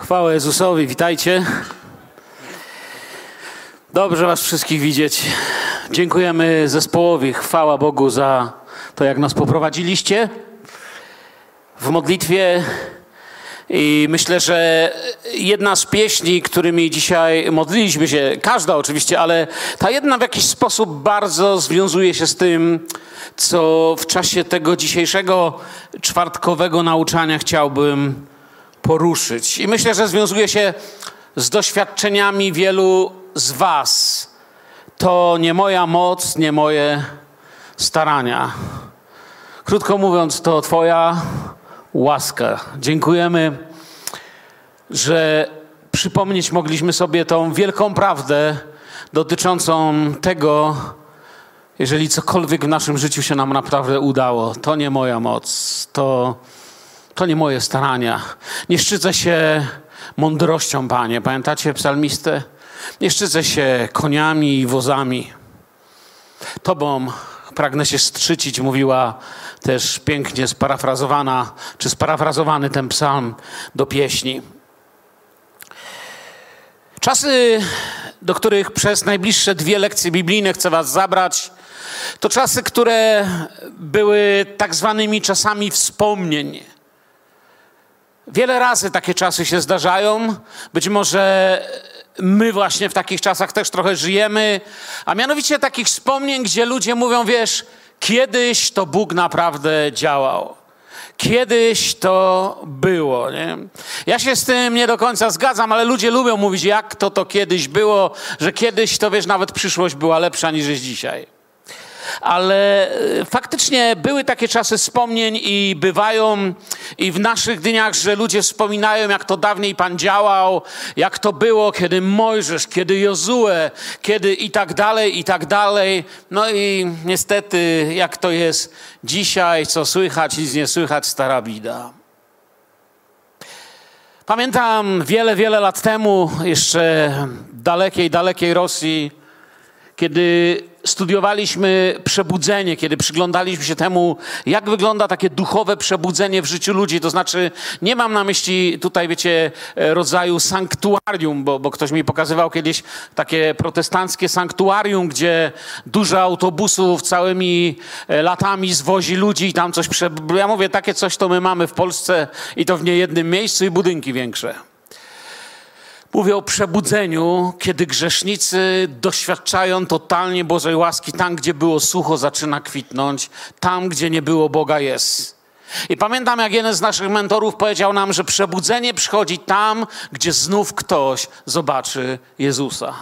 Chwała Jezusowi, witajcie. Dobrze Was wszystkich widzieć. Dziękujemy zespołowi, chwała Bogu za to, jak nas poprowadziliście w modlitwie. I myślę, że jedna z pieśni, którymi dzisiaj modliliśmy się, każda oczywiście, ale ta jedna w jakiś sposób bardzo związuje się z tym, co w czasie tego dzisiejszego czwartkowego nauczania chciałbym poruszyć. I myślę, że związuje się z doświadczeniami wielu z Was. To nie moja moc, nie moje starania. Krótko mówiąc, to Twoja łaska. Dziękujemy, że przypomnieć mogliśmy sobie tą wielką prawdę dotyczącą tego, jeżeli cokolwiek w naszym życiu się nam naprawdę udało, to nie moja moc, to, to nie moje starania. Nie szczycę się mądrością, Panie. Pamiętacie psalmistę? Nie szczycę się koniami i wozami. Tobą pragnę się strzycić, mówiła też pięknie sparafrazowana, czy sparafrazowany ten psalm do pieśni. Czasy, do których przez najbliższe dwie lekcje biblijne chcę Was zabrać, to czasy, które były tak zwanymi czasami wspomnień. Wiele razy takie czasy się zdarzają. Być może my właśnie w takich czasach też trochę żyjemy, a mianowicie takich wspomnień, gdzie ludzie mówią, wiesz, kiedyś to Bóg naprawdę działał. Kiedyś to było. Nie? Ja się z tym nie do końca zgadzam, ale ludzie lubią mówić, jak to to kiedyś było, że kiedyś to wiesz, nawet przyszłość była lepsza niż jest dzisiaj ale e, faktycznie były takie czasy wspomnień i bywają i w naszych dniach, że ludzie wspominają, jak to dawniej Pan działał, jak to było, kiedy Mojżesz, kiedy Jozue, kiedy i tak dalej, i tak dalej. No i niestety, jak to jest dzisiaj, co słychać, nic nie słychać, stara bida. Pamiętam wiele, wiele lat temu, jeszcze dalekiej, dalekiej Rosji, kiedy studiowaliśmy przebudzenie, kiedy przyglądaliśmy się temu, jak wygląda takie duchowe przebudzenie w życiu ludzi. To znaczy, nie mam na myśli tutaj, wiecie, rodzaju sanktuarium, bo, bo ktoś mi pokazywał kiedyś takie protestanckie sanktuarium, gdzie dużo autobusów całymi e, latami zwozi ludzi i tam coś prze... Ja mówię, takie coś to my mamy w Polsce i to w niejednym miejscu i budynki większe. Mówię o przebudzeniu, kiedy grzesznicy doświadczają totalnie Bożej łaski. Tam, gdzie było sucho, zaczyna kwitnąć. Tam, gdzie nie było Boga, jest. I pamiętam, jak jeden z naszych mentorów powiedział nam, że przebudzenie przychodzi tam, gdzie znów ktoś zobaczy Jezusa.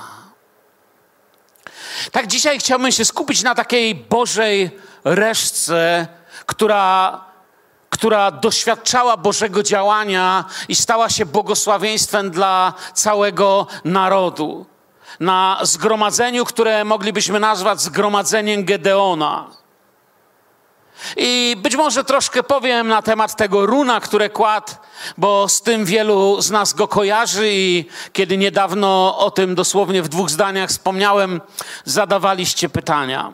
Tak dzisiaj chciałbym się skupić na takiej Bożej resztce, która która doświadczała Bożego działania i stała się błogosławieństwem dla całego narodu. Na zgromadzeniu, które moglibyśmy nazwać zgromadzeniem Gedeona. I być może troszkę powiem na temat tego runa, które kładł, bo z tym wielu z nas go kojarzy i kiedy niedawno o tym dosłownie w dwóch zdaniach wspomniałem, zadawaliście pytania.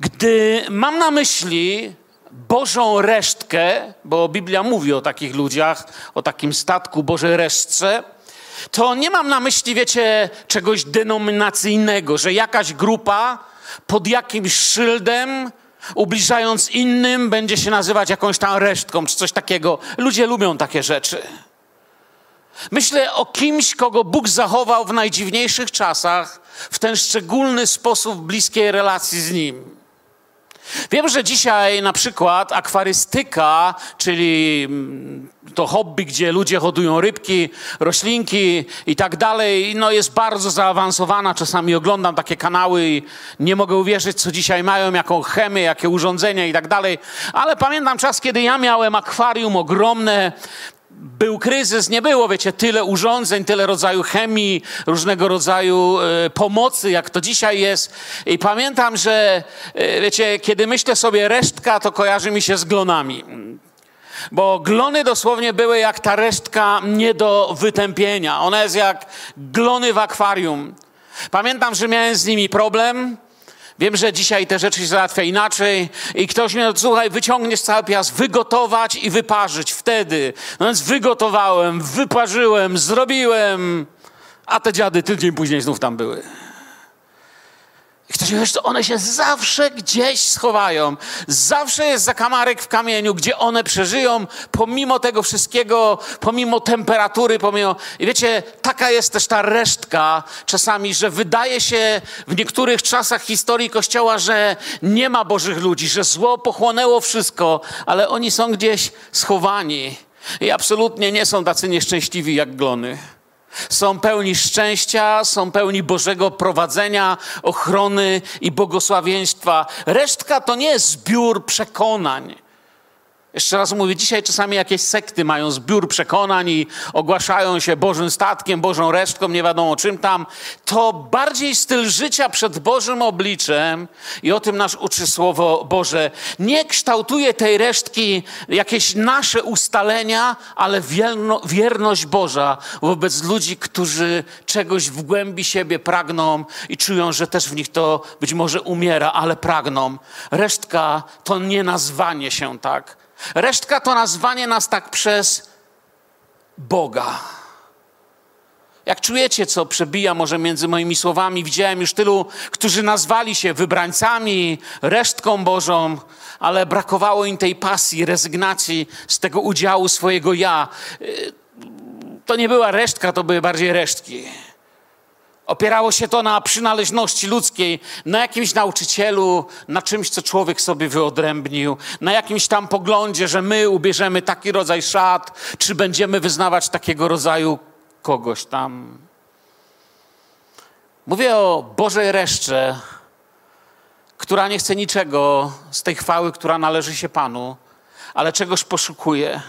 Gdy mam na myśli Bożą resztkę, bo Biblia mówi o takich ludziach, o takim statku Bożej resztce, to nie mam na myśli, wiecie, czegoś denominacyjnego, że jakaś grupa pod jakimś szyldem, ubliżając innym, będzie się nazywać jakąś tam resztką czy coś takiego. Ludzie lubią takie rzeczy. Myślę o kimś, kogo Bóg zachował w najdziwniejszych czasach, w ten szczególny sposób bliskiej relacji z Nim. Wiem, że dzisiaj na przykład akwarystyka, czyli mm, to hobby, gdzie ludzie hodują rybki, roślinki i tak dalej, no jest bardzo zaawansowana. Czasami oglądam takie kanały i nie mogę uwierzyć, co dzisiaj mają, jaką chemię, jakie urządzenia i tak dalej. Ale pamiętam czas, kiedy ja miałem akwarium ogromne, był kryzys, nie było, wiecie, tyle urządzeń, tyle rodzaju chemii, różnego rodzaju e, pomocy, jak to dzisiaj jest. I pamiętam, że, e, wiecie, kiedy myślę sobie resztka, to kojarzy mi się z glonami. Bo glony dosłownie były jak ta resztka nie do wytępienia. Ona jest jak glony w akwarium. Pamiętam, że miałem z nimi problem Wiem, że dzisiaj te rzeczy się załatwia inaczej i ktoś mnie, słuchaj, wyciągniesz cały piast, wygotować i wyparzyć wtedy. No więc wygotowałem, wyparzyłem, zrobiłem, a te dziady tydzień później znów tam były. I ktoś mówi, że one się zawsze gdzieś schowają. Zawsze jest zakamarek w kamieniu, gdzie one przeżyją, pomimo tego wszystkiego, pomimo temperatury, pomimo... I wiecie, taka jest też ta resztka czasami, że wydaje się w niektórych czasach historii Kościoła, że nie ma Bożych ludzi, że zło pochłonęło wszystko, ale oni są gdzieś schowani. I absolutnie nie są tacy nieszczęśliwi jak glony. Są pełni szczęścia, są pełni Bożego prowadzenia, ochrony i błogosławieństwa. Resztka to nie jest zbiór przekonań. Jeszcze raz mówię, dzisiaj czasami jakieś sekty mają zbiór przekonań i ogłaszają się Bożym statkiem, Bożą resztką, nie wiadomo czym tam. To bardziej styl życia przed Bożym obliczem i o tym nas uczy Słowo Boże. Nie kształtuje tej resztki jakieś nasze ustalenia, ale wierno, wierność Boża wobec ludzi, którzy czegoś w głębi siebie pragną i czują, że też w nich to być może umiera, ale pragną. Resztka to nie nazwanie się tak Resztka to nazwanie nas tak przez Boga. Jak czujecie, co przebija może między moimi słowami, widziałem już tylu, którzy nazwali się wybrańcami, resztką Bożą, ale brakowało im tej pasji, rezygnacji z tego udziału swojego ja. To nie była resztka, to były bardziej resztki. Opierało się to na przynależności ludzkiej, na jakimś nauczycielu, na czymś, co człowiek sobie wyodrębnił, na jakimś tam poglądzie, że my ubierzemy taki rodzaj szat, czy będziemy wyznawać takiego rodzaju kogoś tam. Mówię o Bożej reszcie, która nie chce niczego z tej chwały, która należy się Panu, ale czegoś poszukuje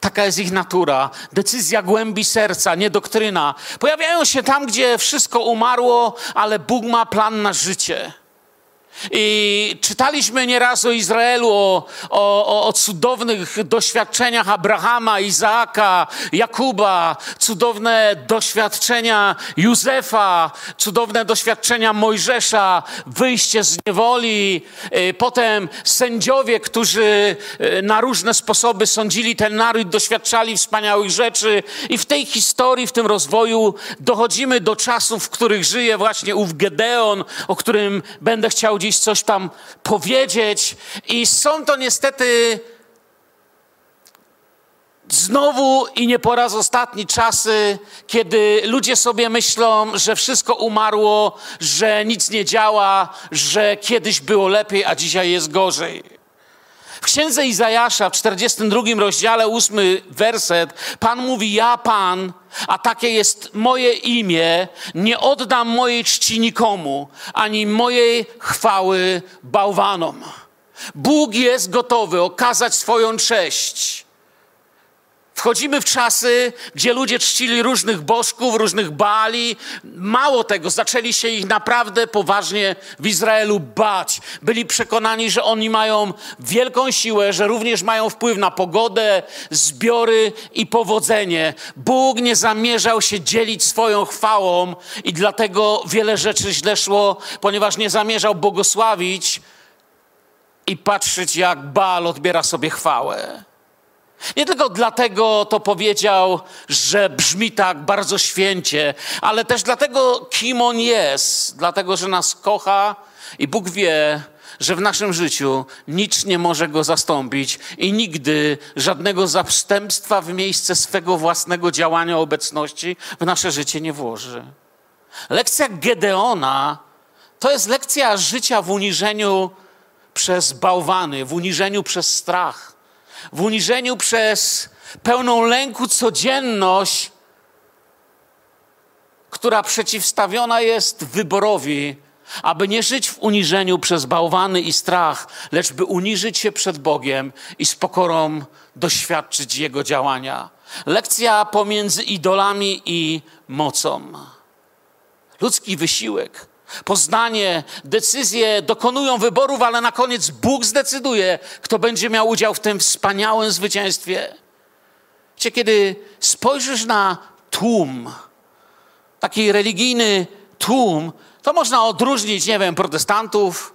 Taka jest ich natura. Decyzja głębi serca, nie doktryna. Pojawiają się tam, gdzie wszystko umarło, ale Bóg ma plan na życie. I czytaliśmy nieraz o Izraelu, o, o, o, cudownych doświadczeniach Abrahama, Izaaka, Jakuba, cudowne doświadczenia Józefa, cudowne doświadczenia Mojżesza, wyjście z niewoli, y, potem sędziowie, którzy y, na różne sposoby sądzili ten naród, doświadczali wspaniałych rzeczy. I w tej historii, w tym rozwoju dochodzimy do czasów, w których żyje właśnie ów Gedeon, o którym będę chciał dziś dziś coś tam powiedzieć. I są to niestety znowu i nie po raz ostatni czasy, kiedy ludzie sobie myślą, że wszystko umarło, że nic nie działa, że kiedyś było lepiej, a dzisiaj jest gorzej. W księdze Izajasza w 42 rozdziale, 8 werset, Pan mówi: Ja, Pan, a takie jest moje imię, nie oddam mojej czci nikomu, ani mojej chwały bałwanom. Bóg jest gotowy okazać swoją cześć Wchodzimy w czasy, gdzie ludzie czcili różnych bożków, różnych bali. Mało tego, zaczęli się ich naprawdę poważnie w Izraelu bać. Byli przekonani, że oni mają wielką siłę, że również mają wpływ na pogodę, zbiory i powodzenie. Bóg nie zamierzał się dzielić swoją chwałą i dlatego wiele rzeczy źle szło, ponieważ nie zamierzał błogosławić i patrzeć, jak Baal odbiera sobie chwałę. Nie tylko dlatego to powiedział, że brzmi tak bardzo święcie, ale też dlatego, kim on jest, dlatego, że nas kocha i Bóg wie, że w naszym życiu nic nie może go zastąpić i nigdy żadnego zastępstwa w miejsce swego własnego działania obecności w nasze życie nie włoży. Lekcja Gedeona to jest lekcja życia w uniżeniu przez bałwany, w uniżeniu przez strach w uniżeniu przez pełną lęku codzienność, która przeciwstawiona jest wyborowi, aby nie żyć w uniżeniu przez bałwany i strach, lecz by uniżyć się przed Bogiem i z pokorą doświadczyć Jego działania. Lekcja pomiędzy idolami i mocą. Ludzki wysiłek Poznanie, decyzje dokonują wyborów, ale na koniec Bóg zdecyduje, kto będzie miał udział w tym wspaniałym zwycięstwie. Wiecie, kiedy spojrzysz na tłum, taki religijny tłum, to można odróżnić, nie wiem, protestantów,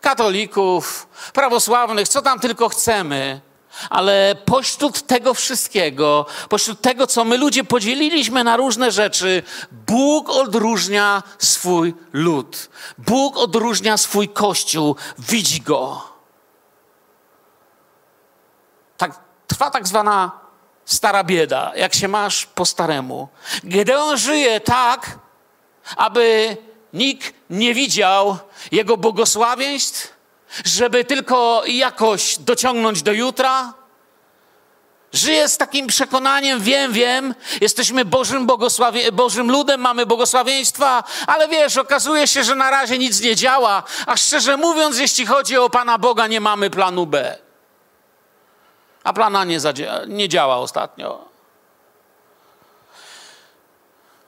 katolików, prawosławnych, co tam tylko chcemy. Ale pośród tego wszystkiego, pośród tego, co my ludzie podzieliliśmy na różne rzeczy, Bóg odróżnia swój lud. Bóg odróżnia swój kościół, widzi go. Tak, trwa tak zwana stara bieda, jak się masz po staremu. Gedeon żyje tak, aby nikt nie widział jego błogosławieństw, żeby tylko jakoś dociągnąć do jutra. Żyję z takim przekonaniem, wiem, wiem, jesteśmy Bożym, błogosławie, Bożym ludem, mamy błogosławieństwa, ale wiesz, okazuje się, że na razie nic nie działa, a szczerze mówiąc, jeśli chodzi o Pana Boga, nie mamy planu B. A plana nie, nie działa ostatnio.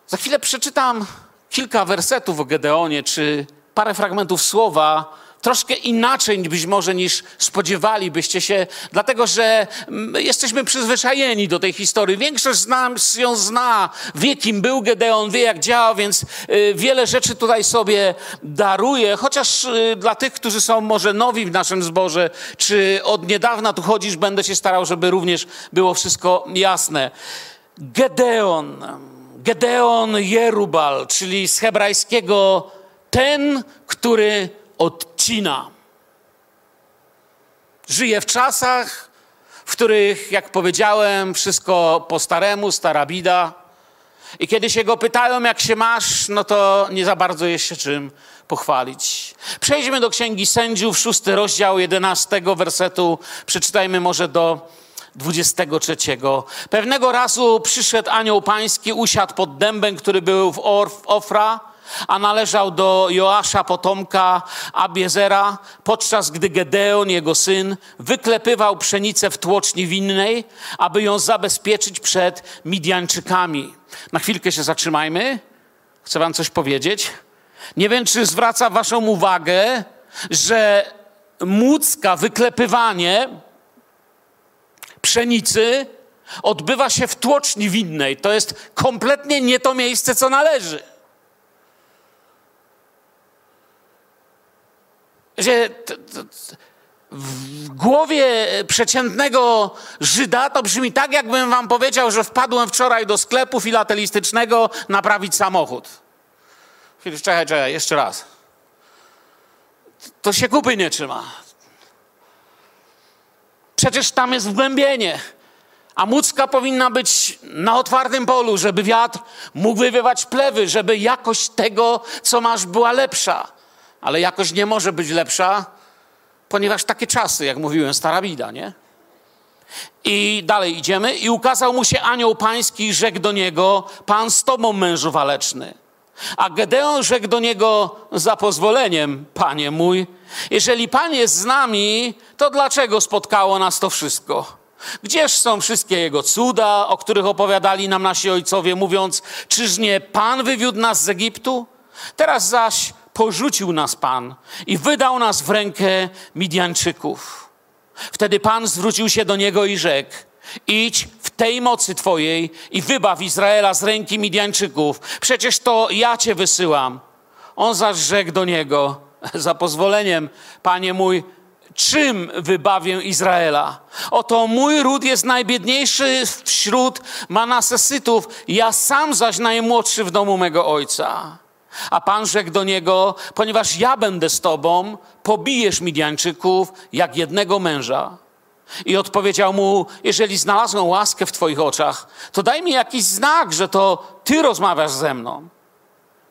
Za chwilę przeczytam kilka wersetów o Gedeonie, czy parę fragmentów słowa, troszkę inaczej być może niż spodziewalibyście się, dlatego że mm, jesteśmy przyzwyczajeni do tej historii. Większość z nas ją zna, wie kim był Gedeon, wie jak działał, więc y, wiele rzeczy tutaj sobie daruje, chociaż y, dla tych, którzy są może nowi w naszym zborze, czy od niedawna tu chodzisz, będę się starał, żeby również było wszystko jasne. Gedeon, Gedeon Jerubal, czyli z hebrajskiego ten, który odcina. Żyje w czasach, w których, jak powiedziałem, wszystko po staremu, stara bida. I kiedy się go pytają, jak się masz, no to nie za bardzo jest się czym pochwalić. Przejdźmy do Księgi Sędziów, szósty rozdział, jedenastego wersetu. Przeczytajmy może do 23. Pewnego razu przyszedł anioł pański, usiadł pod dębem, który był w Ofra, a należał do Joasza, potomka Abiezera, podczas gdy Gedeon, jego syn, wyklepywał pszenicę w tłoczni winnej, aby ją zabezpieczyć przed Midianczykami. Na chwilkę się zatrzymajmy. Chcę wam coś powiedzieć. Nie wiem, czy zwraca waszą uwagę, że mucka, wyklepywanie pszenicy odbywa się w tłoczni winnej. To jest kompletnie nie to miejsce, co należy. Że w głowie przeciętnego Żyda to brzmi tak, jakbym wam powiedział, że wpadłem wczoraj do sklepu filatelistycznego naprawić samochód. Czekaj, czekaj, jeszcze raz. To się kupy nie trzyma. Przecież tam jest wgłębienie. A mucka powinna być na otwartym polu, żeby wiatr mógł wywiewać plewy, żeby jakość tego, co masz, była lepsza. Ale jakość nie może być lepsza, ponieważ takie czasy, jak mówiłem, stara bida, nie? I dalej idziemy. I ukazał mu się anioł pański i rzekł do niego, Pan z tobą, mężu waleczny. A Gedeon rzekł do niego za pozwoleniem, panie mój, jeżeli Pan jest z nami, to dlaczego spotkało nas to wszystko? Gdzież są wszystkie Jego cuda, o których opowiadali nam nasi ojcowie, mówiąc, czyż nie Pan wywiódł nas z Egiptu? Teraz zaś porzucił nas Pan i wydał nas w rękę Midianczyków. Wtedy Pan zwrócił się do niego i rzekł, idź w tej mocy Twojej i wybaw Izraela z ręki Midianczyków. Przecież to ja Cię wysyłam. On zaś rzekł do niego, za pozwoleniem, Panie mój, czym wybawię Izraela? Oto mój ród jest najbiedniejszy wśród Manasesytów, ja sam zaś najmłodszy w domu mego ojca. A Pan rzekł do niego, ponieważ ja będę z tobą, pobijesz Midianczyków jak jednego męża. I odpowiedział mu, jeżeli znalazłem łaskę w twoich oczach, to daj mi jakiś znak, że to ty rozmawiasz ze mną.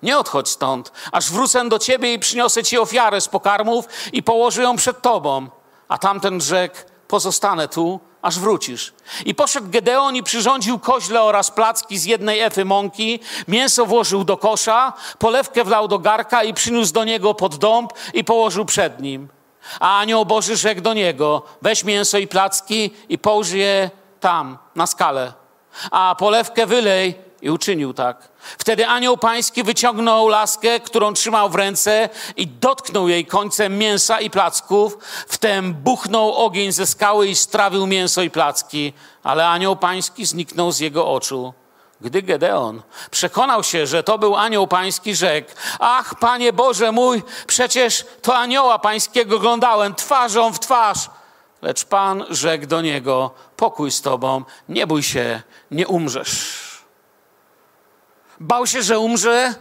Nie odchodź stąd, aż wrócę do ciebie i przyniosę ci ofiarę z pokarmów i położę ją przed tobą. A tamten rzekł, pozostanę tu, aż wrócisz. I poszedł Gedeon i przyrządził koźle oraz placki z jednej efy mąki, mięso włożył do kosza, polewkę wlał do garka i przyniósł do niego pod dąb i położył przed nim. A anioł Boży rzekł do niego, weź mięso i placki i połóż je tam, na skalę. A polewkę wylej i uczynił tak. Wtedy anioł pański wyciągnął laskę, którą trzymał w ręce i dotknął jej końcem mięsa i placków. Wtem buchnął ogień ze skały i strawił mięso i placki, ale anioł pański zniknął z jego oczu. Gdy Gedeon przekonał się, że to był anioł pański, rzekł: Ach, panie Boże mój, przecież to anioła pańskiego oglądałem twarzą w twarz. Lecz pan rzekł do niego: Pokój z tobą, nie bój się, nie umrzesz. Bał się, że umrze,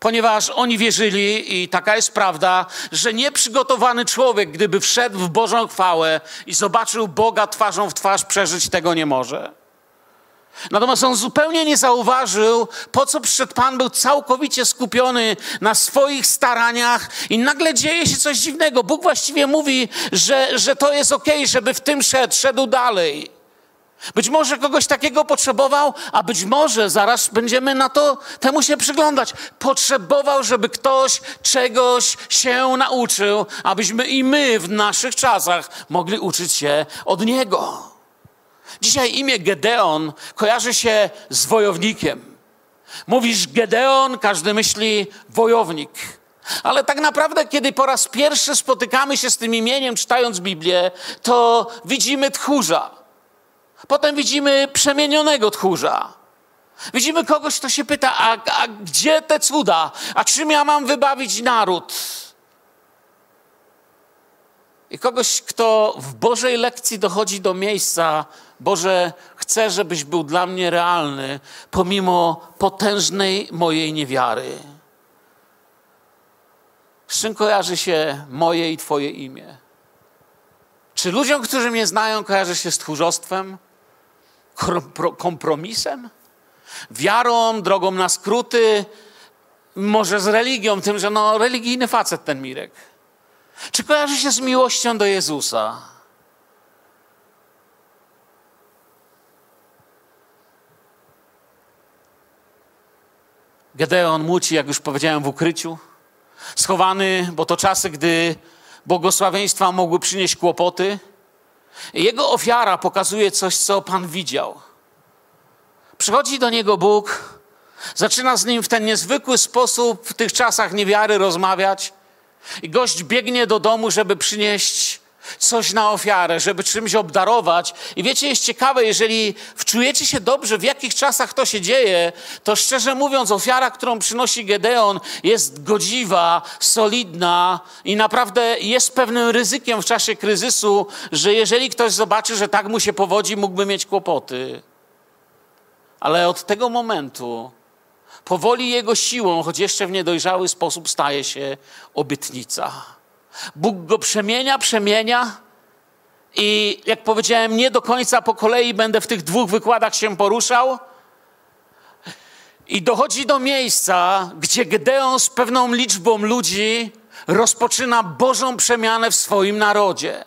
ponieważ oni wierzyli, i taka jest prawda, że nieprzygotowany człowiek, gdyby wszedł w Bożą chwałę i zobaczył Boga twarzą w twarz, przeżyć tego nie może. Natomiast on zupełnie nie zauważył, po co przyszedł Pan, był całkowicie skupiony na swoich staraniach i nagle dzieje się coś dziwnego. Bóg właściwie mówi, że, że to jest ok, żeby w tym szedł, szedł dalej. Być może kogoś takiego potrzebował, a być może zaraz będziemy na to temu się przyglądać. Potrzebował, żeby ktoś czegoś się nauczył, abyśmy i my w naszych czasach mogli uczyć się od niego. Dzisiaj imię Gedeon kojarzy się z wojownikiem. Mówisz Gedeon, każdy myśli wojownik. Ale tak naprawdę, kiedy po raz pierwszy spotykamy się z tym imieniem, czytając Biblię, to widzimy tchórza. Potem widzimy przemienionego tchórza. Widzimy kogoś, kto się pyta, a, a gdzie te cuda? A czym ja mam wybawić naród? I kogoś, kto w Bożej lekcji dochodzi do miejsca, Boże, chcę, żebyś był dla mnie realny, pomimo potężnej mojej niewiary. Z czym kojarzy się moje i Twoje imię? Czy ludziom, którzy mnie znają, kojarzy się z tchórzostwem, kompromisem, wiarą, drogą na skróty, może z religią, tym, że no religijny facet ten Mirek. Czy kojarzy się z miłością do Jezusa? Gedeon muci, jak już powiedziałem, w ukryciu, schowany, bo to czasy, gdy błogosławieństwa mogły przynieść kłopoty. Jego ofiara pokazuje coś, co Pan widział. Przychodzi do niego Bóg, zaczyna z nim w ten niezwykły sposób w tych czasach niewiary rozmawiać. I gość biegnie do domu, żeby przynieść coś na ofiarę, żeby czymś obdarować. I wiecie, jest ciekawe, jeżeli wczujecie się dobrze, w jakich czasach to się dzieje, to szczerze mówiąc, ofiara, którą przynosi Gedeon, jest godziwa, solidna i naprawdę jest pewnym ryzykiem w czasie kryzysu, że jeżeli ktoś zobaczy, że tak mu się powodzi, mógłby mieć kłopoty. Ale od tego momentu powoli jego siłą, choć jeszcze w niedojrzały sposób, staje się obytnica. Bóg go przemienia, przemienia. I jak powiedziałem, nie do końca po kolei będę w tych dwóch wykładach się poruszał. I dochodzi do miejsca, gdzie Gedeon z pewną liczbą ludzi rozpoczyna Bożą przemianę w swoim narodzie.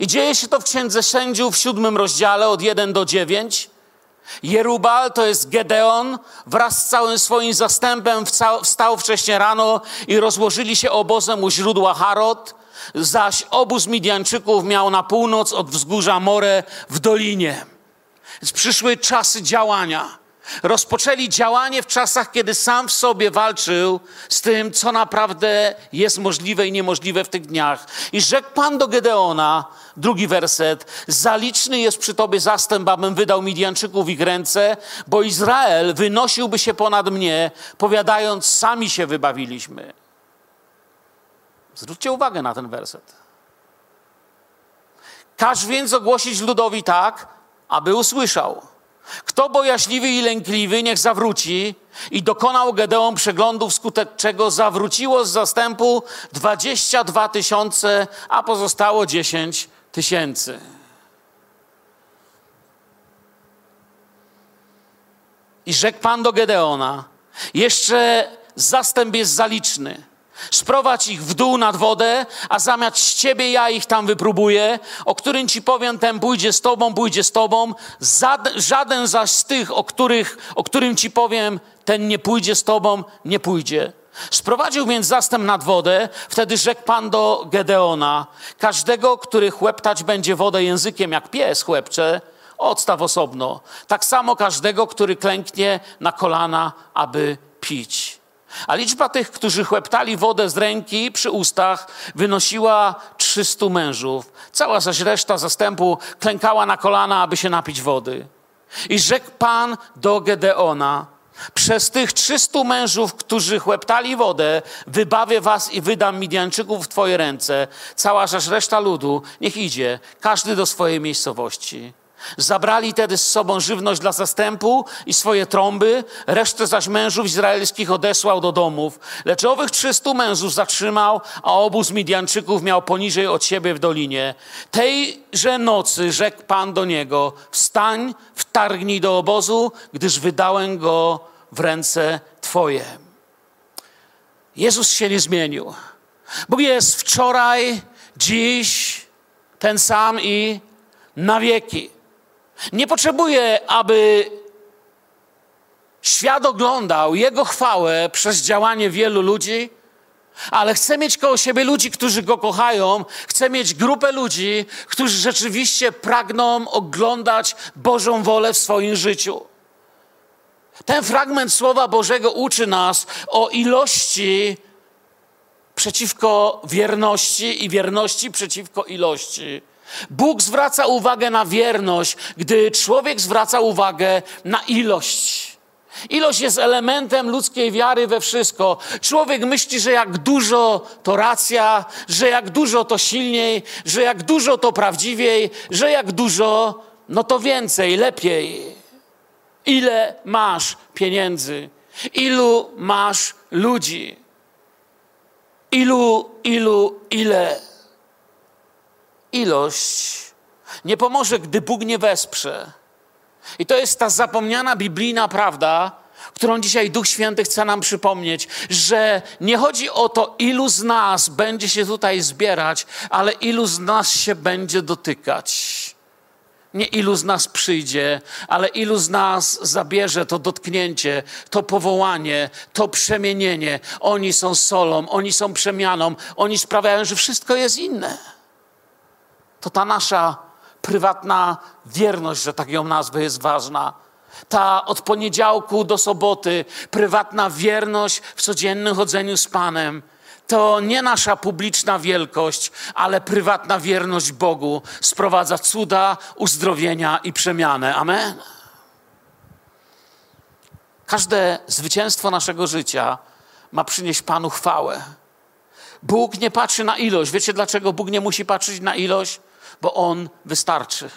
I dzieje się to w Księdze Sędziów w siódmym rozdziale od 1 do 9. Jerubal to jest Gedeon, wraz z całym swoim zastępem wstał wcześnie rano i rozłożyli się obozem u źródła Harod, zaś obóz Midianczyków miał na północ od wzgórza More w dolinie. Więc przyszły czasy działania. Rozpoczęli działanie w czasach, kiedy sam w sobie walczył z tym, co naprawdę jest możliwe i niemożliwe w tych dniach. I rzekł Pan do Gedeona, drugi werset, zaliczny jest przy Tobie zastęp, abym wydał Midianczyków w ich ręce, bo Izrael wynosiłby się ponad mnie, powiadając, sami się wybawiliśmy. Zwróćcie uwagę na ten werset. Każ więc ogłosić ludowi tak, aby usłyszał. Kto bojaźliwy i lękliwy, niech zawróci. I dokonał Gedeon przeglądu, wskutek czego zawróciło z zastępu 22 tysiące, a pozostało 10 tysięcy. I rzekł Pan do Gedeona: Jeszcze zastęp jest zaliczny Sprowadź ich w dół nad wodę, a zamiast ciebie ja ich tam wypróbuję, o którym ci powiem, ten pójdzie z tobą, pójdzie z tobą. Żaden zaś z tych, o, których, o którym ci powiem, ten nie pójdzie z tobą, nie pójdzie. Sprowadził więc zastęp nad wodę, wtedy rzekł Pan do Gedeona, każdego, który chłeptać będzie wodę językiem jak pies chłepcze, odstaw osobno. Tak samo każdego, który klęknie na kolana, aby pić. A liczba tych, którzy chłeptali wodę z ręki przy ustach, wynosiła 300 mężów. Cała zaś reszta zastępu klękała na kolana, aby się napić wody. I rzekł Pan do Gedeona, przez tych trzystu mężów, którzy chłeptali wodę, wybawię was i wydam Midianczyków w twoje ręce. Cała rzecz reszta ludu, niech idzie, każdy do swojej miejscowości. Zabrali tedy z sobą żywność dla zastępu i swoje trąby, resztę zaś mężów izraelskich odesłał do domów. Lecz owych trzystu mężów zatrzymał, a obóz Midianczyków miał poniżej od siebie w dolinie. Tejże nocy rzekł Pan do niego, wstań, wtargnij do obozu, gdyż wydałem go w ręce Twoje. Jezus się nie zmienił. Bóg jest wczoraj, dziś, ten sam i na wieki. Nie potrzebuje, aby świat oglądał Jego chwałę przez działanie wielu ludzi, ale chce mieć koło siebie ludzi, którzy Go kochają, chce mieć grupę ludzi, którzy rzeczywiście pragną oglądać Bożą wolę w swoim życiu. Ten fragment Słowa Bożego uczy nas o ilości przeciwko wierności i wierności przeciwko ilości. Bóg zwraca uwagę na wierność, gdy człowiek zwraca uwagę na ilość. Ilość jest elementem ludzkiej wiary we wszystko. Człowiek myśli, że jak dużo to racja, że jak dużo to silniej, że jak dużo to prawdziwiej, że jak dużo, no to więcej, lepiej. Ile masz pieniędzy? Ilu masz ludzi? Ilu, ilu, ile? Ilość nie pomoże, gdy Bóg nie wesprze. I to jest ta zapomniana biblijna prawda, którą dzisiaj Duch Święty chce nam przypomnieć, że nie chodzi o to, ilu z nas będzie się tutaj zbierać, ale ilu z nas się będzie dotykać. Nie ilu z nas przyjdzie, ale ilu z nas zabierze to dotknięcie, to powołanie, to przemienienie. Oni są solą, oni są przemianą, oni sprawiają, że wszystko jest inne to ta nasza prywatna wierność, że tak ją nazwę, jest ważna. Ta od poniedziałku do soboty prywatna wierność w codziennym chodzeniu z Panem. To nie nasza publiczna wielkość, ale prywatna wierność Bogu sprowadza cuda, uzdrowienia i przemianę. Amen. Każde zwycięstwo naszego życia ma przynieść Panu chwałę. Bóg nie patrzy na ilość. Wiecie dlaczego Bóg nie musi patrzeć na ilość? Bo On wystarczy.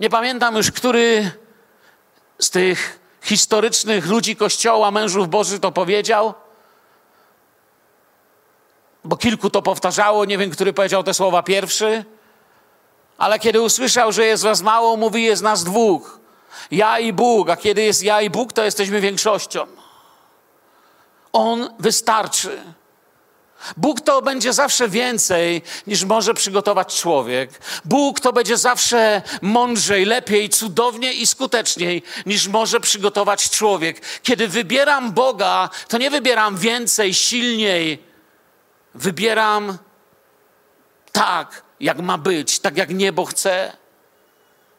Nie pamiętam już, który z tych historycznych ludzi Kościoła, mężów Boży to powiedział, bo kilku to powtarzało, nie wiem, który powiedział te słowa pierwszy, ale kiedy usłyszał, że jest was mało, mówi, jest nas dwóch. Ja i Bóg, a kiedy jest ja i Bóg, to jesteśmy większością. On wystarczy. Bóg to będzie zawsze więcej niż może przygotować człowiek. Bóg to będzie zawsze mądrzej, lepiej, cudowniej i skuteczniej niż może przygotować człowiek. Kiedy wybieram Boga, to nie wybieram więcej, silniej. Wybieram tak, jak ma być, tak jak niebo chce.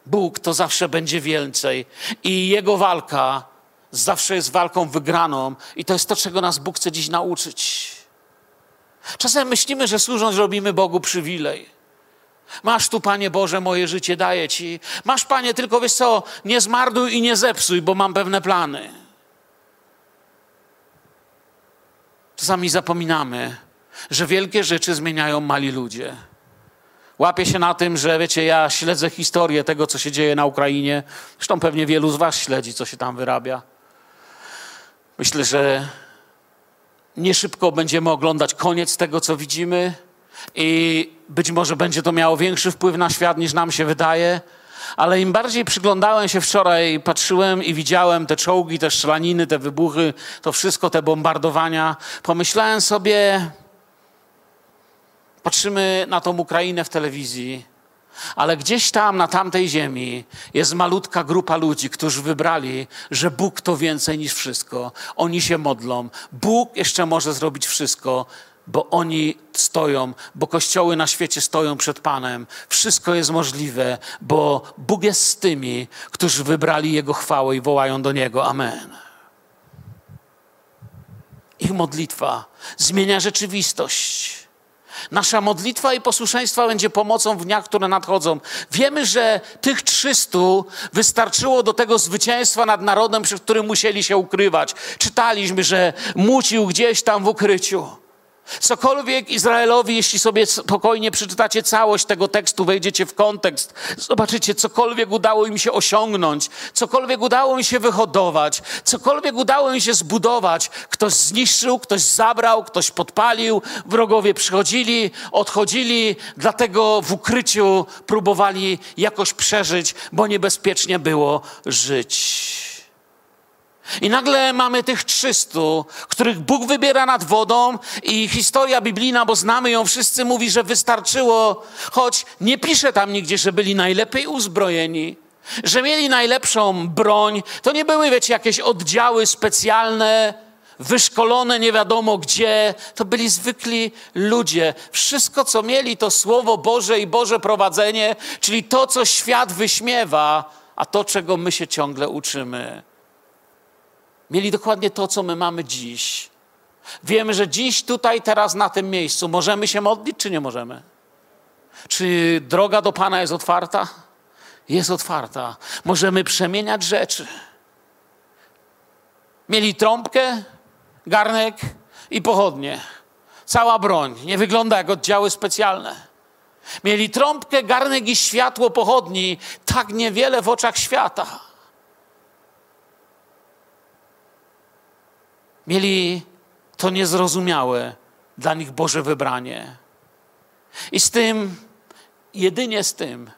Bóg to zawsze będzie więcej i Jego walka zawsze jest walką wygraną i to jest to, czego nas Bóg chce dziś nauczyć. Czasem myślimy, że służąc robimy Bogu przywilej. Masz tu, Panie Boże, moje życie daję Ci. Masz, Panie, tylko wiesz co, nie zmarduj i nie zepsuj, bo mam pewne plany. Czasami zapominamy, że wielkie rzeczy zmieniają mali ludzie. Łapię się na tym, że wiecie, ja śledzę historię tego, co się dzieje na Ukrainie. Zresztą pewnie wielu z Was śledzi, co się tam wyrabia. Myślę, że nie szybko będziemy oglądać koniec tego, co widzimy, i być może będzie to miało większy wpływ na świat niż nam się wydaje. Ale im bardziej przyglądałem się wczoraj, patrzyłem i widziałem te czołgi, te strzelaniny, te wybuchy, to wszystko, te bombardowania, pomyślałem sobie, patrzymy na tą Ukrainę w telewizji ale gdzieś tam, na tamtej ziemi, jest malutka grupa ludzi, którzy wybrali, że Bóg to więcej niż wszystko. Oni się modlą. Bóg jeszcze może zrobić wszystko, bo oni stoją, bo kościoły na świecie stoją przed Panem. Wszystko jest możliwe, bo Bóg jest z tymi, którzy wybrali Jego chwałę i wołają do Niego. Amen. Ich modlitwa zmienia rzeczywistość. Nasza modlitwa i posłuszeństwo będzie pomocą w dniach, które nadchodzą. Wiemy, że tych 300 wystarczyło do tego zwycięstwa nad narodem, przed którym musieli się ukrywać. Czytaliśmy, że mucił gdzieś tam w ukryciu. Cokolwiek Izraelowi, jeśli sobie spokojnie przeczytacie całość tego tekstu, wejdziecie w kontekst, zobaczycie, cokolwiek udało im się osiągnąć, cokolwiek udało im się wyhodować, cokolwiek udało im się zbudować, ktoś zniszczył, ktoś zabrał, ktoś podpalił, wrogowie przychodzili, odchodzili, dlatego w ukryciu próbowali jakoś przeżyć, bo niebezpiecznie było żyć. I nagle mamy tych 300, których Bóg wybiera nad wodą i historia biblijna, bo znamy ją wszyscy, mówi, że wystarczyło, choć nie pisze tam nigdzie, że byli najlepiej uzbrojeni, że mieli najlepszą broń. To nie były, wiecie, jakieś oddziały specjalne, wyszkolone nie wiadomo gdzie. To byli zwykli ludzie. Wszystko, co mieli, to Słowo Boże i Boże prowadzenie, czyli to, co świat wyśmiewa, a to, czego my się ciągle uczymy. Mieli dokładnie to, co my mamy dziś. Wiemy, że dziś, tutaj, teraz, na tym miejscu możemy się modlić, czy nie możemy? Czy droga do Pana jest otwarta? Jest otwarta. Możemy przemieniać rzeczy. Mieli trąbkę, garnek i pochodnie. Cała broń. Nie wygląda jak oddziały specjalne. Mieli trąbkę, garnek i światło pochodni. Tak niewiele w oczach świata. Mieli to niezrozumiałe dla nich Boże wybranie. I z tym, jedynie z tym,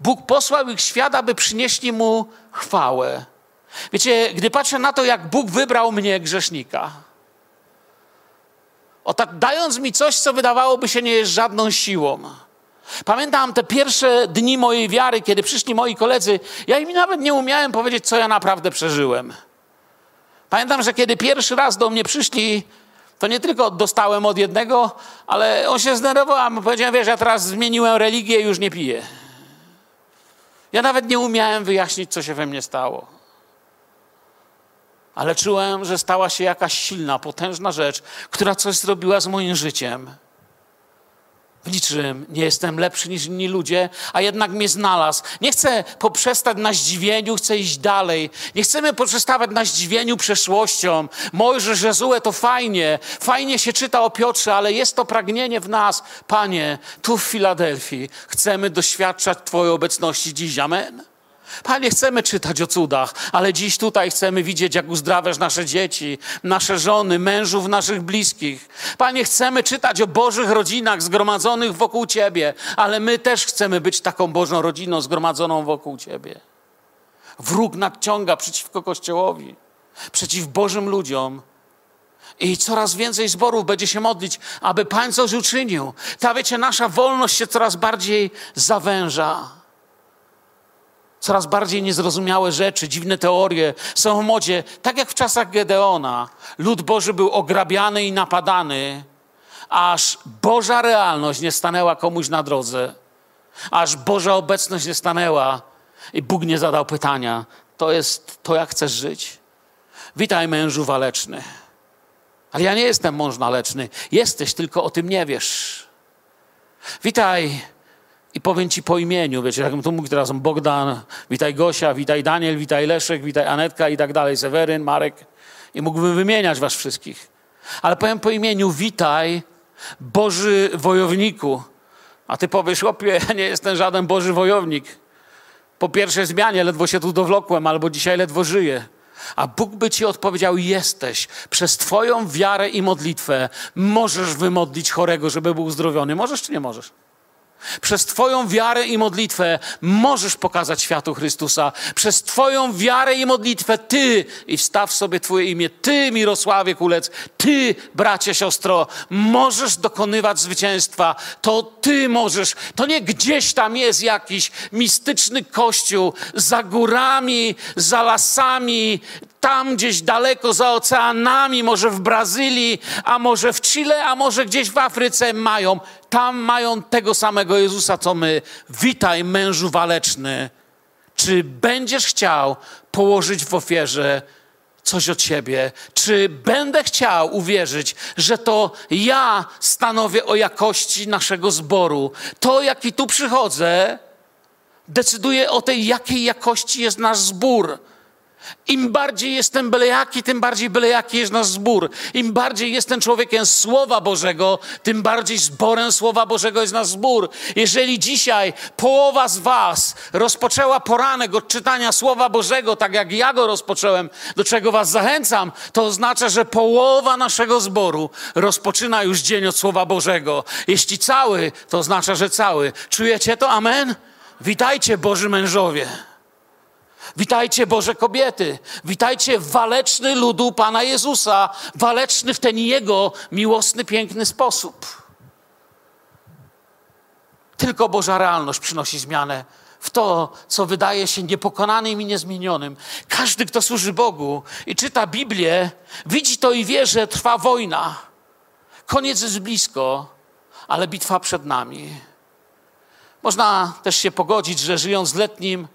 Bóg posłał ich świat, aby przynieśli mu chwałę. Wiecie, gdy patrzę na to, jak Bóg wybrał mnie, grzesznika, o tak dając mi coś, co wydawałoby się nie jest żadną siłą. Pamiętam te pierwsze dni mojej wiary, kiedy przyszli moi koledzy, ja im nawet nie umiałem powiedzieć, co ja naprawdę przeżyłem. Pamiętam, że kiedy pierwszy raz do mnie przyszli, to nie tylko dostałem od jednego, ale on się zdenerwował, a powiedziałem, wiesz, ja teraz zmieniłem religię i już nie piję. Ja nawet nie umiałem wyjaśnić, co się we mnie stało. Ale czułem, że stała się jakaś silna, potężna rzecz, która coś zrobiła z moim życiem. W niczym nie jestem lepszy niż inni ludzie, a jednak mnie znalazł. Nie chcę poprzestać na zdziwieniu, chcę iść dalej. Nie chcemy poprzestawać na zdziwieniu przeszłością. Mojżesz, Jezue to fajnie, fajnie się czyta o Piotrze, ale jest to pragnienie w nas. Panie, tu w Filadelfii chcemy doświadczać Twojej obecności dziś. Amen. Panie, chcemy czytać o cudach, ale dziś tutaj chcemy widzieć, jak uzdrawiasz nasze dzieci, nasze żony, mężów naszych bliskich. Panie, chcemy czytać o Bożych rodzinach zgromadzonych wokół Ciebie, ale my też chcemy być taką Bożą rodziną zgromadzoną wokół Ciebie. Wróg nadciąga przeciwko Kościołowi, przeciw Bożym ludziom. I coraz więcej zborów będzie się modlić, aby Pan coś uczynił. Ta, wiecie, nasza wolność się coraz bardziej zawęża. Coraz bardziej niezrozumiałe rzeczy, dziwne teorie są w modzie. Tak jak w czasach Gedeona, lud Boży był ograbiany i napadany, aż Boża realność nie stanęła komuś na drodze, aż Boża obecność nie stanęła i Bóg nie zadał pytania: To jest to, jak chcesz żyć? Witaj, mężu waleczny. Ale ja nie jestem mąż waleczny. Jesteś, tylko o tym nie wiesz. Witaj, i powiem ci po imieniu, wiecie, jakbym tu mógł teraz Bogdan, witaj Gosia, witaj Daniel, witaj Leszek, witaj Anetka i tak dalej, Seweryn, Marek. I mógłbym wymieniać was wszystkich. Ale powiem po imieniu, witaj Boży wojowniku. A ty powiesz, chłopie, ja nie jestem żaden Boży wojownik. Po pierwszej zmianie ledwo się tu dowlokłem, albo dzisiaj ledwo żyję. A Bóg by ci odpowiedział: Jesteś. Przez Twoją wiarę i modlitwę możesz wymodlić chorego, żeby był uzdrowiony. Możesz czy nie możesz? Przez Twoją wiarę i modlitwę możesz pokazać światu Chrystusa. Przez Twoją wiarę i modlitwę Ty, i wstaw sobie Twoje imię, Ty, Mirosławie Kulec, Ty, bracie, siostro, możesz dokonywać zwycięstwa. To Ty możesz. To nie gdzieś tam jest jakiś mistyczny kościół za górami, za lasami, tam gdzieś daleko za oceanami, może w Brazylii, a może w Chile, a może gdzieś w Afryce mają. Tam mają tego samego Jezusa, co my. Witaj, mężu waleczny. Czy będziesz chciał położyć w ofierze coś od siebie? Czy będę chciał uwierzyć, że to ja stanowię o jakości naszego zboru? To, jaki tu przychodzę, decyduje o tej, jakiej jakości jest nasz zbór. Im bardziej jestem bylejaki, tym bardziej bylejaki jest nasz zbór. Im bardziej jestem człowiekiem Słowa Bożego, tym bardziej zborem Słowa Bożego jest nasz zbór. Jeżeli dzisiaj połowa z Was rozpoczęła poranek od czytania Słowa Bożego, tak jak ja go rozpocząłem, do czego Was zachęcam, to oznacza, że połowa naszego zboru rozpoczyna już dzień od Słowa Bożego. Jeśli cały, to oznacza, że cały. Czujecie to? Amen? Witajcie, Boży mężowie. Witajcie Boże kobiety, witajcie waleczny ludu Pana Jezusa, waleczny w ten Jego miłosny, piękny sposób. Tylko Boża realność przynosi zmianę w to, co wydaje się niepokonanym i niezmienionym. Każdy, kto służy Bogu i czyta Biblię, widzi to i wie, że trwa wojna. Koniec jest blisko, ale bitwa przed nami. Można też się pogodzić, że żyjąc letnim,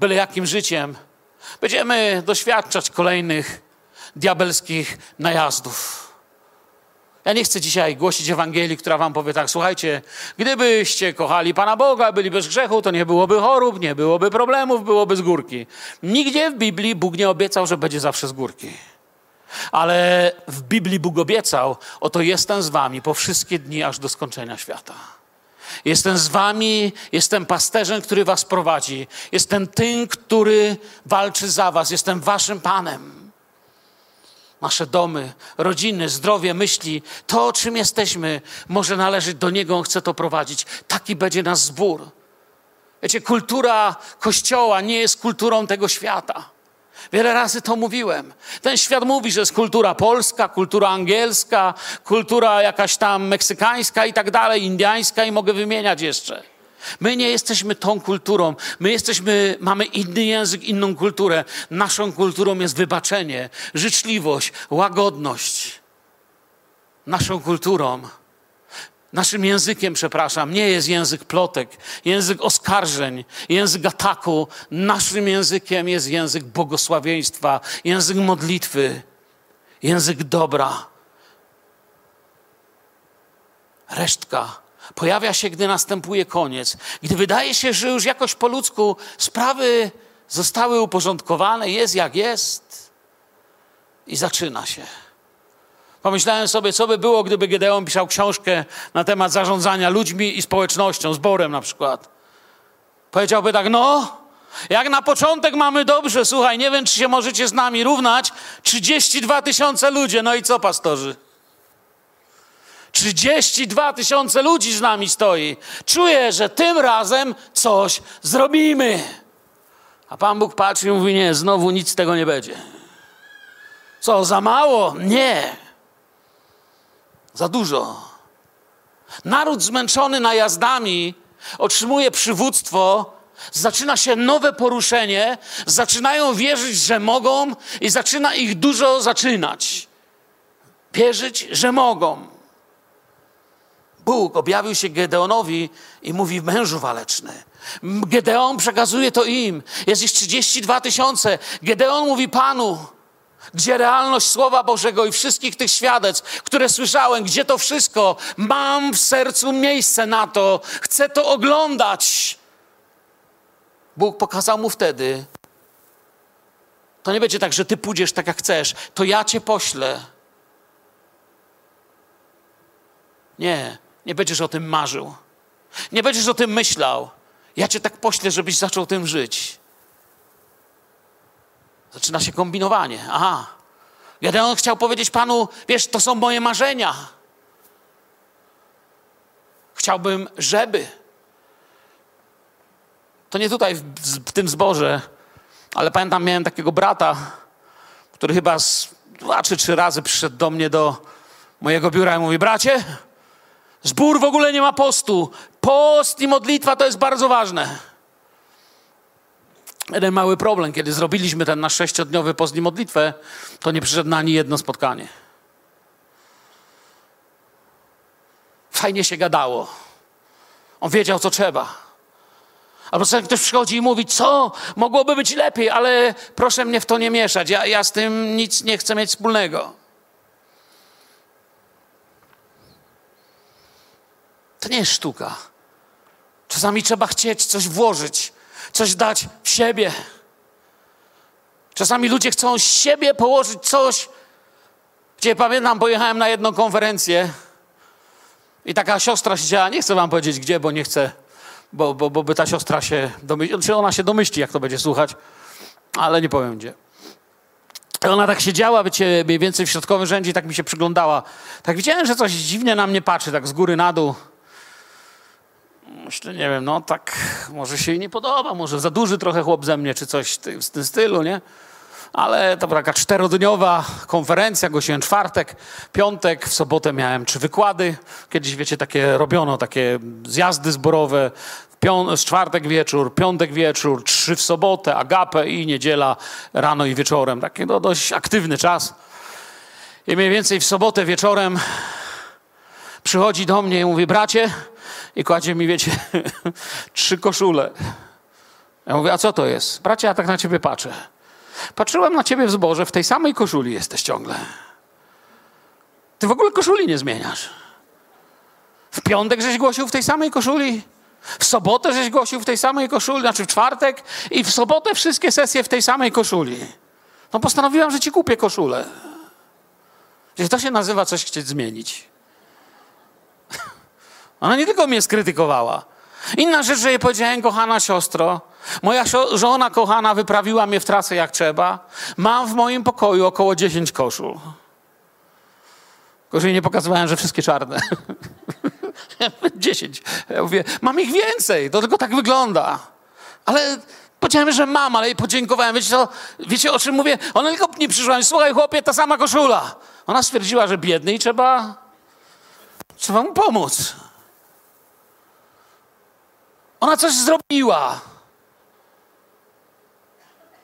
byle jakim życiem, będziemy doświadczać kolejnych diabelskich najazdów. Ja nie chcę dzisiaj głosić Ewangelii, która wam powie tak, słuchajcie, gdybyście kochali Pana Boga, byli bez grzechu, to nie byłoby chorób, nie byłoby problemów, byłoby z górki. Nigdzie w Biblii Bóg nie obiecał, że będzie zawsze z górki. Ale w Biblii Bóg obiecał, oto jestem z wami po wszystkie dni, aż do skończenia świata. Jestem z wami, jestem pasterzem, który was prowadzi. Jestem tym, który walczy za was. Jestem waszym panem. Nasze domy, rodziny, zdrowie, myśli, to czym jesteśmy, może należeć do Niego, On chce to prowadzić. Taki będzie nasz zbór. Wiecie, kultura Kościoła nie jest kulturą tego świata. Wiele razy to mówiłem. Ten świat mówi, że jest kultura polska, kultura angielska, kultura jakaś tam meksykańska i tak dalej, indiańska i mogę wymieniać jeszcze. My nie jesteśmy tą kulturą. My jesteśmy, mamy inny język, inną kulturę. Naszą kulturą jest wybaczenie, życzliwość, łagodność. Naszą kulturą Naszym językiem, przepraszam, nie jest język plotek, język oskarżeń, język ataku. Naszym językiem jest język błogosławieństwa, język modlitwy, język dobra. Resztka pojawia się, gdy następuje koniec. Gdy wydaje się, że już jakoś po ludzku sprawy zostały uporządkowane, jest jak jest, i zaczyna się. Pomyślałem sobie, co by było, gdyby Gedeon pisał książkę na temat zarządzania ludźmi i społecznością, zborem na przykład. Powiedziałby tak, no, jak na początek mamy dobrze, słuchaj, nie wiem, czy się możecie z nami równać, 32 tysiące ludzi, no i co, pastorzy? 32 tysiące ludzi z nami stoi. Czuję, że tym razem coś zrobimy. A Pan Bóg patrzy i mówi, nie, znowu nic z tego nie będzie. Co, za mało? Nie. Za dużo. Naród zmęczony najazdami otrzymuje przywództwo, zaczyna się nowe poruszenie, zaczynają wierzyć, że mogą i zaczyna ich dużo zaczynać. Wierzyć, że mogą. Bóg objawił się Gedeonowi i mówi mężu waleczny. Gedeon przekazuje to im. Jest ich 32 tysiące. Gedeon mówi Panu, gdzie realność Słowa Bożego i wszystkich tych świadectw, które słyszałem, gdzie to wszystko, mam w sercu miejsce na to, chcę to oglądać. Bóg pokazał mu wtedy, to nie będzie tak, że ty pójdziesz tak jak chcesz, to ja cię poślę. Nie, nie będziesz o tym marzył. Nie będziesz o tym myślał. Ja cię tak poślę, żebyś zaczął tym żyć. Zaczyna się kombinowanie. Aha. Gedeon chciał powiedzieć Panu, wiesz, to są moje marzenia. Chciałbym, żeby. To nie tutaj, w, w tym zborze, ale pamiętam, miałem takiego brata, który chyba z dwa czy trzy razy przyszedł do mnie do mojego biura i mówi: Bracie, zbór w ogóle nie ma postu. Post i modlitwa to jest bardzo ważne jeden mały problem. Kiedy zrobiliśmy ten nasz sześciodniowy post i modlitwę, to nie przyszedł na ani jedno spotkanie. Fajnie się gadało. On wiedział, co trzeba. Albo czasami ktoś przychodzi i mówi, co, mogłoby być lepiej, ale proszę mnie w to nie mieszać, ja, ja z tym nic nie chcę mieć wspólnego. To nie jest sztuka. Czasami trzeba chcieć coś włożyć, coś dać w siebie. Czasami ludzie chcą z siebie położyć coś, gdzie pamiętam, pojechałem na jedną konferencję i taka siostra siedziała, nie chcę wam powiedzieć gdzie, bo nie chcę, bo, bo, bo by ta siostra się domyśli, znaczy ona się domyśli, jak to będzie słuchać, ale nie powiem gdzie. Ona tak siedziała, wiecie, mniej więcej w środkowym rzędzie i tak mi się przyglądała. Tak widziałem, że coś dziwnie na mnie patrzy, tak z góry na dół. Myślę, nie wiem, no tak, może się jej nie podoba, może za duży trochę chłop ze mnie, czy coś w tym stylu, nie? Ale to była taka czterodniowa konferencja, głosiłem czwartek, piątek, w sobotę miałem trzy wykłady. Kiedyś, wiecie, takie robiono, takie zjazdy zborowe, z czwartek wieczór, piątek wieczór, trzy w sobotę, agapę i niedziela rano i wieczorem. Taki no, dość aktywny czas. I mniej więcej w sobotę wieczorem przychodzi do mnie i mówi, bracie, i kładzie mi, wiecie, trzy koszule. Ja mówię, a co to jest? Bracie, ja tak na ciebie patrzę. Patrzyłem na ciebie w zborze, w tej samej koszuli jesteś ciągle. Ty w ogóle koszuli nie zmieniasz. W piątek żeś głosił w tej samej koszuli. W sobotę żeś głosił w tej samej koszuli, znaczy w czwartek i w sobotę wszystkie sesje w tej samej koszuli. No postanowiłam, że ci kupię koszulę. To się nazywa coś chcieć zmienić. Ona nie tylko mnie skrytykowała. Inna rzecz, że jej powiedziałem, kochana siostro, moja żona kochana wyprawiła mnie w trasę jak trzeba. Mam w moim pokoju około 10 koszul. Gorzej nie pokazywałem, że wszystkie czarne. 10. Ja mówię, mam ich więcej, to tylko tak wygląda. Ale powiedziałem, że mam, ale jej podziękowałem. Wiecie, wiecie o czym mówię? Ona tylko nie przyszła. Słuchaj, chłopie, ta sama koszula. Ona stwierdziła, że biedny i trzeba, trzeba mu pomóc. Ona coś zrobiła.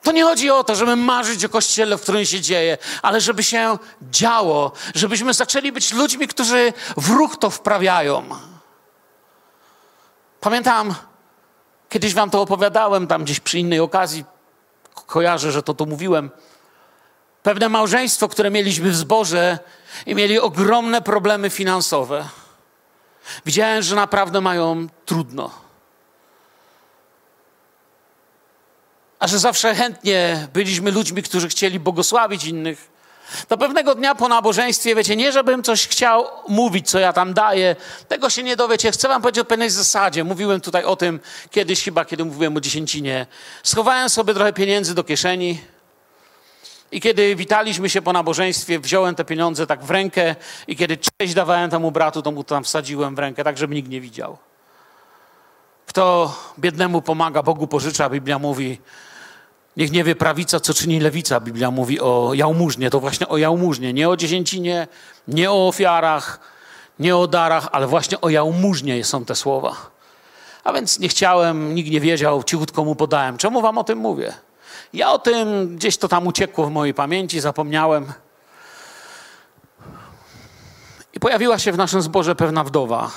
To nie chodzi o to, żeby marzyć o kościele, w którym się dzieje, ale żeby się działo, żebyśmy zaczęli być ludźmi, którzy w ruch to wprawiają. Pamiętam, kiedyś wam to opowiadałem, tam gdzieś przy innej okazji, kojarzę, że to tu mówiłem. Pewne małżeństwo, które mieliśmy w zborze i mieli ogromne problemy finansowe. Widziałem, że naprawdę mają trudno. A że zawsze chętnie byliśmy ludźmi, którzy chcieli błogosławić innych, to pewnego dnia po nabożeństwie, wiecie, nie żebym coś chciał mówić, co ja tam daję, tego się nie dowiecie. Chcę wam powiedzieć o pewnej zasadzie. Mówiłem tutaj o tym kiedyś chyba, kiedy mówiłem o dziesięcinie. Schowałem sobie trochę pieniędzy do kieszeni i kiedy witaliśmy się po nabożeństwie, wziąłem te pieniądze tak w rękę i kiedy cześć dawałem temu bratu, to mu tam wsadziłem w rękę, tak żeby nikt nie widział. Kto biednemu pomaga, Bogu pożycza, Biblia mówi, Niech nie wie prawica, co czyni lewica. Biblia mówi o jałmużnie. To właśnie o jałmużnie. Nie o dziesięcinie, nie o ofiarach, nie o darach, ale właśnie o jałmużnie są te słowa. A więc nie chciałem, nikt nie wiedział, cichutko mu podałem. Czemu wam o tym mówię? Ja o tym gdzieś to tam uciekło w mojej pamięci, zapomniałem. I pojawiła się w naszym zborze pewna wdowa.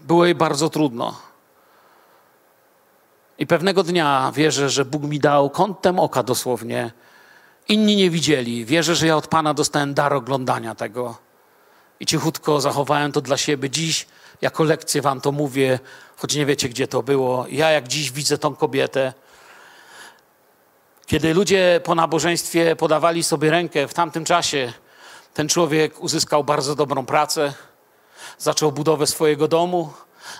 Było jej bardzo trudno. I pewnego dnia wierzę, że Bóg mi dał kątem oka dosłownie. Inni nie widzieli. Wierzę, że ja od Pana dostałem dar oglądania tego. I cichutko zachowałem to dla siebie. Dziś jako lekcję wam to mówię, choć nie wiecie, gdzie to było. Ja jak dziś widzę tą kobietę, kiedy ludzie po nabożeństwie podawali sobie rękę w tamtym czasie, ten człowiek uzyskał bardzo dobrą pracę, zaczął budowę swojego domu,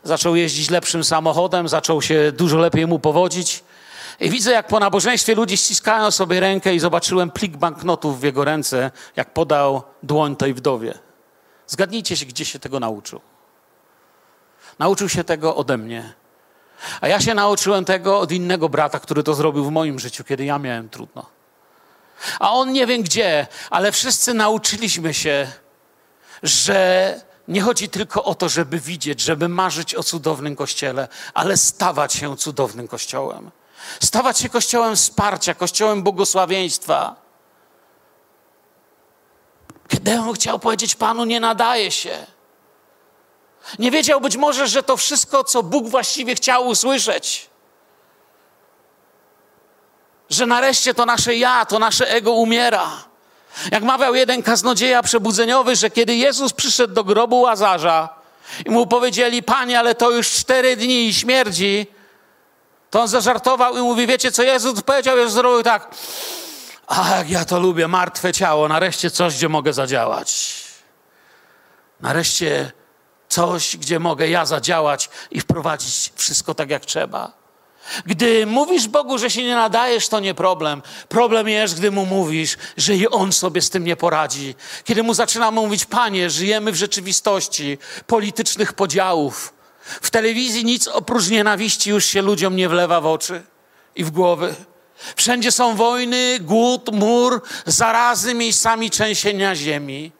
zaczął jeździć lepszym samochodem, zaczął się dużo lepiej mu powodzić. I widzę, jak po nabożeństwie ludzie ściskają sobie rękę i zobaczyłem plik banknotów w jego ręce, jak podał dłoń tej wdowie. Zgadnijcie się, gdzie się tego nauczył. Nauczył się tego ode mnie. A ja się nauczyłem tego od innego brata, który to zrobił w moim życiu, kiedy ja miałem trudno. A on nie wiem gdzie, ale wszyscy nauczyliśmy się, że nie chodzi tylko o to, żeby widzieć, żeby marzyć o cudownym kościele, ale stawać się cudownym kościołem. Stawać się kościołem wsparcia, kościołem błogosławieństwa. Gedeon chciał powiedzieć Panu, nie nadaje się. Nie wiedział być może, że to wszystko, co Bóg właściwie chciał usłyszeć. Że nareszcie to nasze ja, to nasze ego umiera. Jak mawiał jeden kaznodzieja przebudzeniowy, że kiedy Jezus przyszedł do grobu Łazarza i mu powiedzieli, panie, ale to już cztery dni i śmierdzi, to on zażartował i mówi, wiecie co Jezus powiedział? Jezus zrobił tak, a jak ja to lubię, martwe ciało, nareszcie coś, gdzie mogę zadziałać. Nareszcie coś, gdzie mogę ja zadziałać i wprowadzić wszystko tak, jak trzeba. Gdy mówisz Bogu, że się nie nadajesz, to nie problem. Problem jest, gdy mu mówisz, że i on sobie z tym nie poradzi. Kiedy mu zaczynamy mówić, panie, żyjemy w rzeczywistości politycznych podziałów. W telewizji nic oprócz nienawiści już się ludziom nie wlewa w oczy i w głowy. Wszędzie są wojny, głód, mur, zarazy, miejscami trzęsienia ziemi.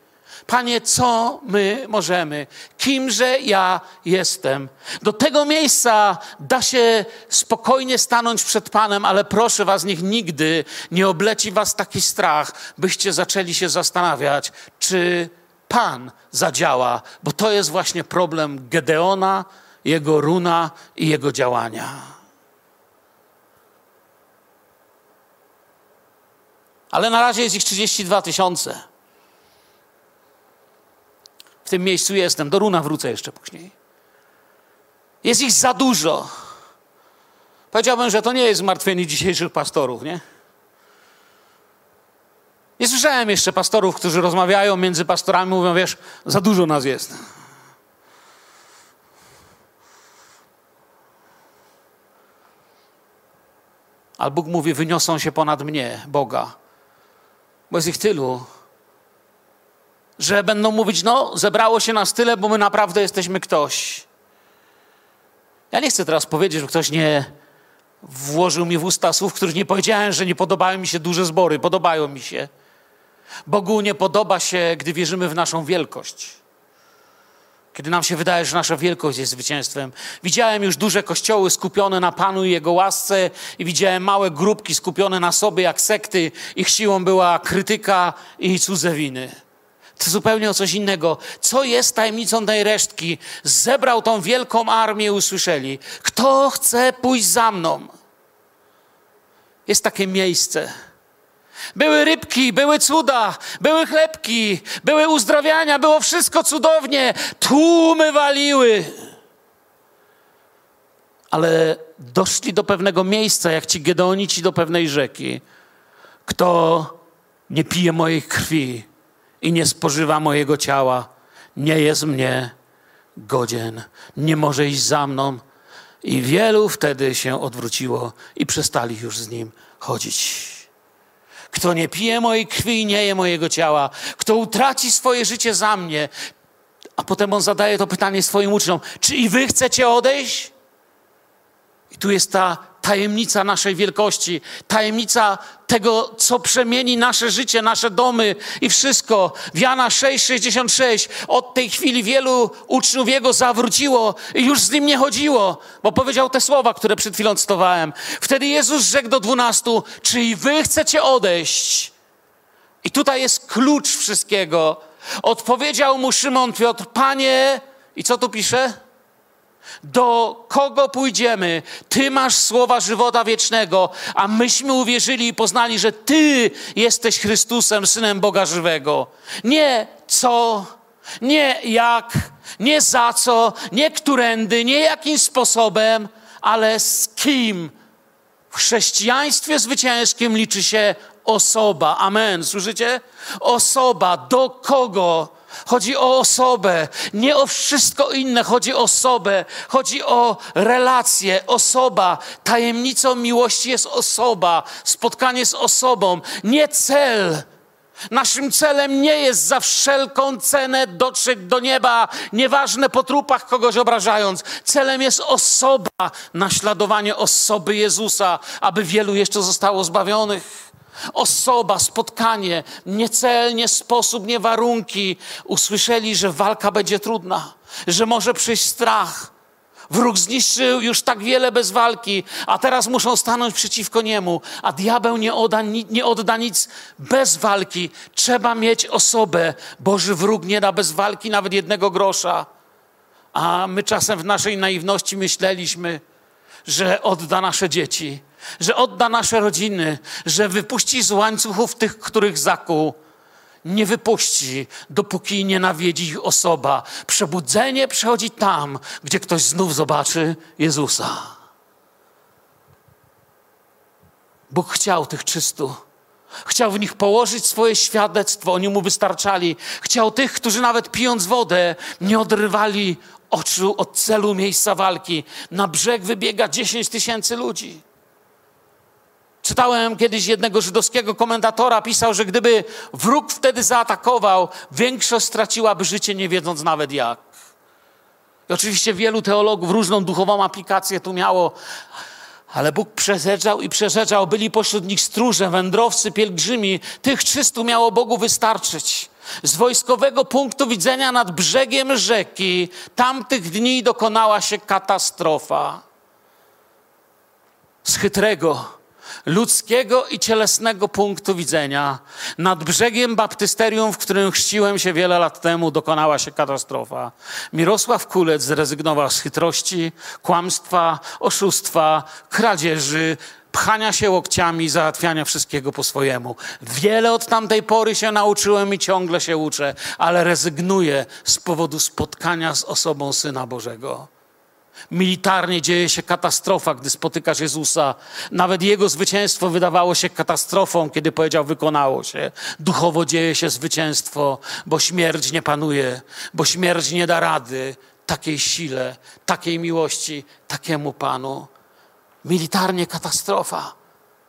Panie, co my możemy? Kimże ja jestem? Do tego miejsca da się spokojnie stanąć przed Panem, ale proszę Was, niech nigdy nie obleci Was taki strach, byście zaczęli się zastanawiać, czy Pan zadziała, bo to jest właśnie problem Gedeona, jego runa i jego działania. Ale na razie jest ich 32 tysiące. W tym miejscu jestem. Do runa wrócę jeszcze później. Jest ich za dużo. Powiedziałbym, że to nie jest zmartwienie dzisiejszych pastorów, nie? Nie słyszałem jeszcze pastorów, którzy rozmawiają między pastorami, mówią, wiesz, za dużo nas jest. Ale Bóg mówi, wyniosą się ponad mnie, Boga. Bo jest ich tylu, że będą mówić, no, zebrało się nas tyle, bo my naprawdę jesteśmy ktoś. Ja nie chcę teraz powiedzieć, że ktoś nie włożył mi w usta słów, których nie powiedziałem, że nie podobają mi się duże zbory. Podobają mi się. Bogu nie podoba się, gdy wierzymy w naszą wielkość. Kiedy nam się wydaje, że nasza wielkość jest zwycięstwem. Widziałem już duże kościoły skupione na Panu i Jego łasce i widziałem małe grupki skupione na sobie jak sekty. Ich siłą była krytyka i cudze winy. Zupełnie o coś innego. Co jest tajemnicą tej resztki? Zebrał tą wielką armię usłyszeli: Kto chce pójść za mną? Jest takie miejsce. Były rybki, były cuda, były chlebki, były uzdrawiania, było wszystko cudownie. Tłumy waliły. Ale doszli do pewnego miejsca, jak ci Gedeonici do pewnej rzeki. Kto nie pije mojej krwi, i nie spożywa mojego ciała, nie jest mnie godzien, nie może iść za mną. I wielu wtedy się odwróciło i przestali już z nim chodzić. Kto nie pije mojej krwi i nie je mojego ciała, kto utraci swoje życie za mnie, a potem on zadaje to pytanie swoim uczniom: Czy i wy chcecie odejść? I tu jest ta tajemnica naszej wielkości, tajemnica tego, co przemieni nasze życie, nasze domy i wszystko. W Jana 6,66 od tej chwili wielu uczniów Jego zawróciło i już z Nim nie chodziło, bo powiedział te słowa, które przed chwilą cytowałem. Wtedy Jezus rzekł do dwunastu, czy i wy chcecie odejść? I tutaj jest klucz wszystkiego. Odpowiedział mu Szymon Piotr, Panie, i co tu pisze? Do kogo pójdziemy? Ty masz słowa żywota wiecznego, a myśmy uwierzyli i poznali, że Ty jesteś Chrystusem, Synem Boga żywego. Nie co, nie jak, nie za co, nie którędy, nie jakim sposobem, ale z kim. W chrześcijaństwie zwycięskim liczy się osoba. Amen. Słyszycie? Osoba. Do kogo? Chodzi o osobę, nie o wszystko inne, chodzi o osobę, chodzi o relacje, osoba. Tajemnicą miłości jest osoba, spotkanie z osobą, nie cel. Naszym celem nie jest za wszelką cenę dotrzeć do nieba, nieważne po trupach kogoś obrażając. Celem jest osoba, naśladowanie osoby Jezusa, aby wielu jeszcze zostało zbawionych. Osoba, spotkanie, nie cel, nie sposób, nie warunki. Usłyszeli, że walka będzie trudna, że może przyjść strach. Wróg zniszczył już tak wiele bez walki, a teraz muszą stanąć przeciwko niemu, a diabeł nie nie odda nic bez walki. Trzeba mieć osobę. Boży wróg nie da bez walki nawet jednego grosza. A my czasem w naszej naiwności myśleliśmy, że odda nasze dzieci że odda nasze rodziny, że wypuści z łańcuchów tych, których zakuł. Nie wypuści, dopóki nie nawiedzi ich osoba. Przebudzenie przychodzi tam, gdzie ktoś znów zobaczy Jezusa. Bóg chciał tych czystu. Chciał w nich położyć swoje świadectwo, oni mu wystarczali. Chciał tych, którzy nawet pijąc wodę, nie odrywali oczu od celu miejsca walki. Na brzeg wybiega 10 tysięcy ludzi. Czytałem kiedyś jednego żydowskiego komentatora, pisał, że gdyby wróg wtedy zaatakował, większość straciłaby życie, nie wiedząc nawet jak. I oczywiście wielu teologów różną duchową aplikację tu miało, ale Bóg przerzeczał i przerzeczał. Byli pośród nich stróże, wędrowcy, pielgrzymi. Tych trzystu miało Bogu wystarczyć. Z wojskowego punktu widzenia nad brzegiem rzeki tamtych dni dokonała się katastrofa. Z chytrego, ludzkiego i cielesnego punktu widzenia nad brzegiem baptysterium, w którym chrzciłem się wiele lat temu, dokonała się katastrofa. Mirosław Kulec zrezygnował z chytrości, kłamstwa, oszustwa, kradzieży, pchania się łokciami, załatwiania wszystkiego po swojemu. Wiele od tamtej pory się nauczyłem i ciągle się uczę, ale rezygnuję z powodu spotkania z osobą Syna Bożego. Militarnie dzieje się katastrofa, gdy spotykasz Jezusa. Nawet Jego zwycięstwo wydawało się katastrofą, kiedy powiedział: Wykonało się. Duchowo dzieje się zwycięstwo, bo śmierć nie panuje, bo śmierć nie da rady takiej sile, takiej miłości, takiemu Panu. Militarnie katastrofa.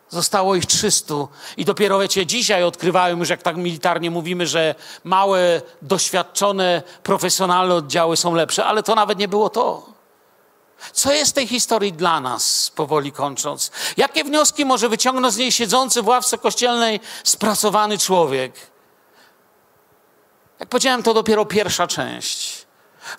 Zostało ich 300 i dopiero wiecie, dzisiaj odkrywają już, jak tak militarnie mówimy, że małe, doświadczone, profesjonalne oddziały są lepsze, ale to nawet nie było to. Co jest w tej historii dla nas, powoli kończąc? Jakie wnioski może wyciągnąć z niej siedzący w ławce kościelnej spracowany człowiek? Jak powiedziałem, to dopiero pierwsza część.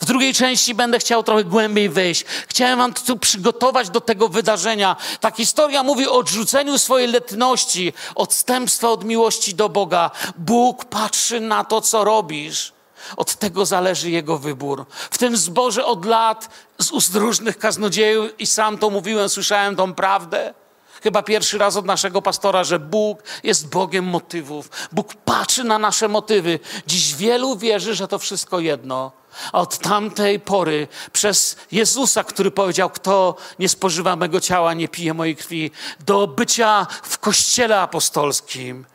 W drugiej części będę chciał trochę głębiej wejść. Chciałem wam tu przygotować do tego wydarzenia. Ta historia mówi o odrzuceniu swojej letności, odstępstwa od miłości do Boga. Bóg patrzy na to, co robisz. Od tego zależy jego wybór. W tym zborze od lat z ust różnych kaznodziejów i sam to mówiłem, słyszałem tą prawdę. Chyba pierwszy raz od naszego pastora, że Bóg jest Bogiem motywów. Bóg patrzy na nasze motywy. Dziś wielu wierzy, że to wszystko jedno. A od tamtej pory przez Jezusa, który powiedział, kto nie spożywa mego ciała, nie pije mojej krwi, do bycia w kościele apostolskim,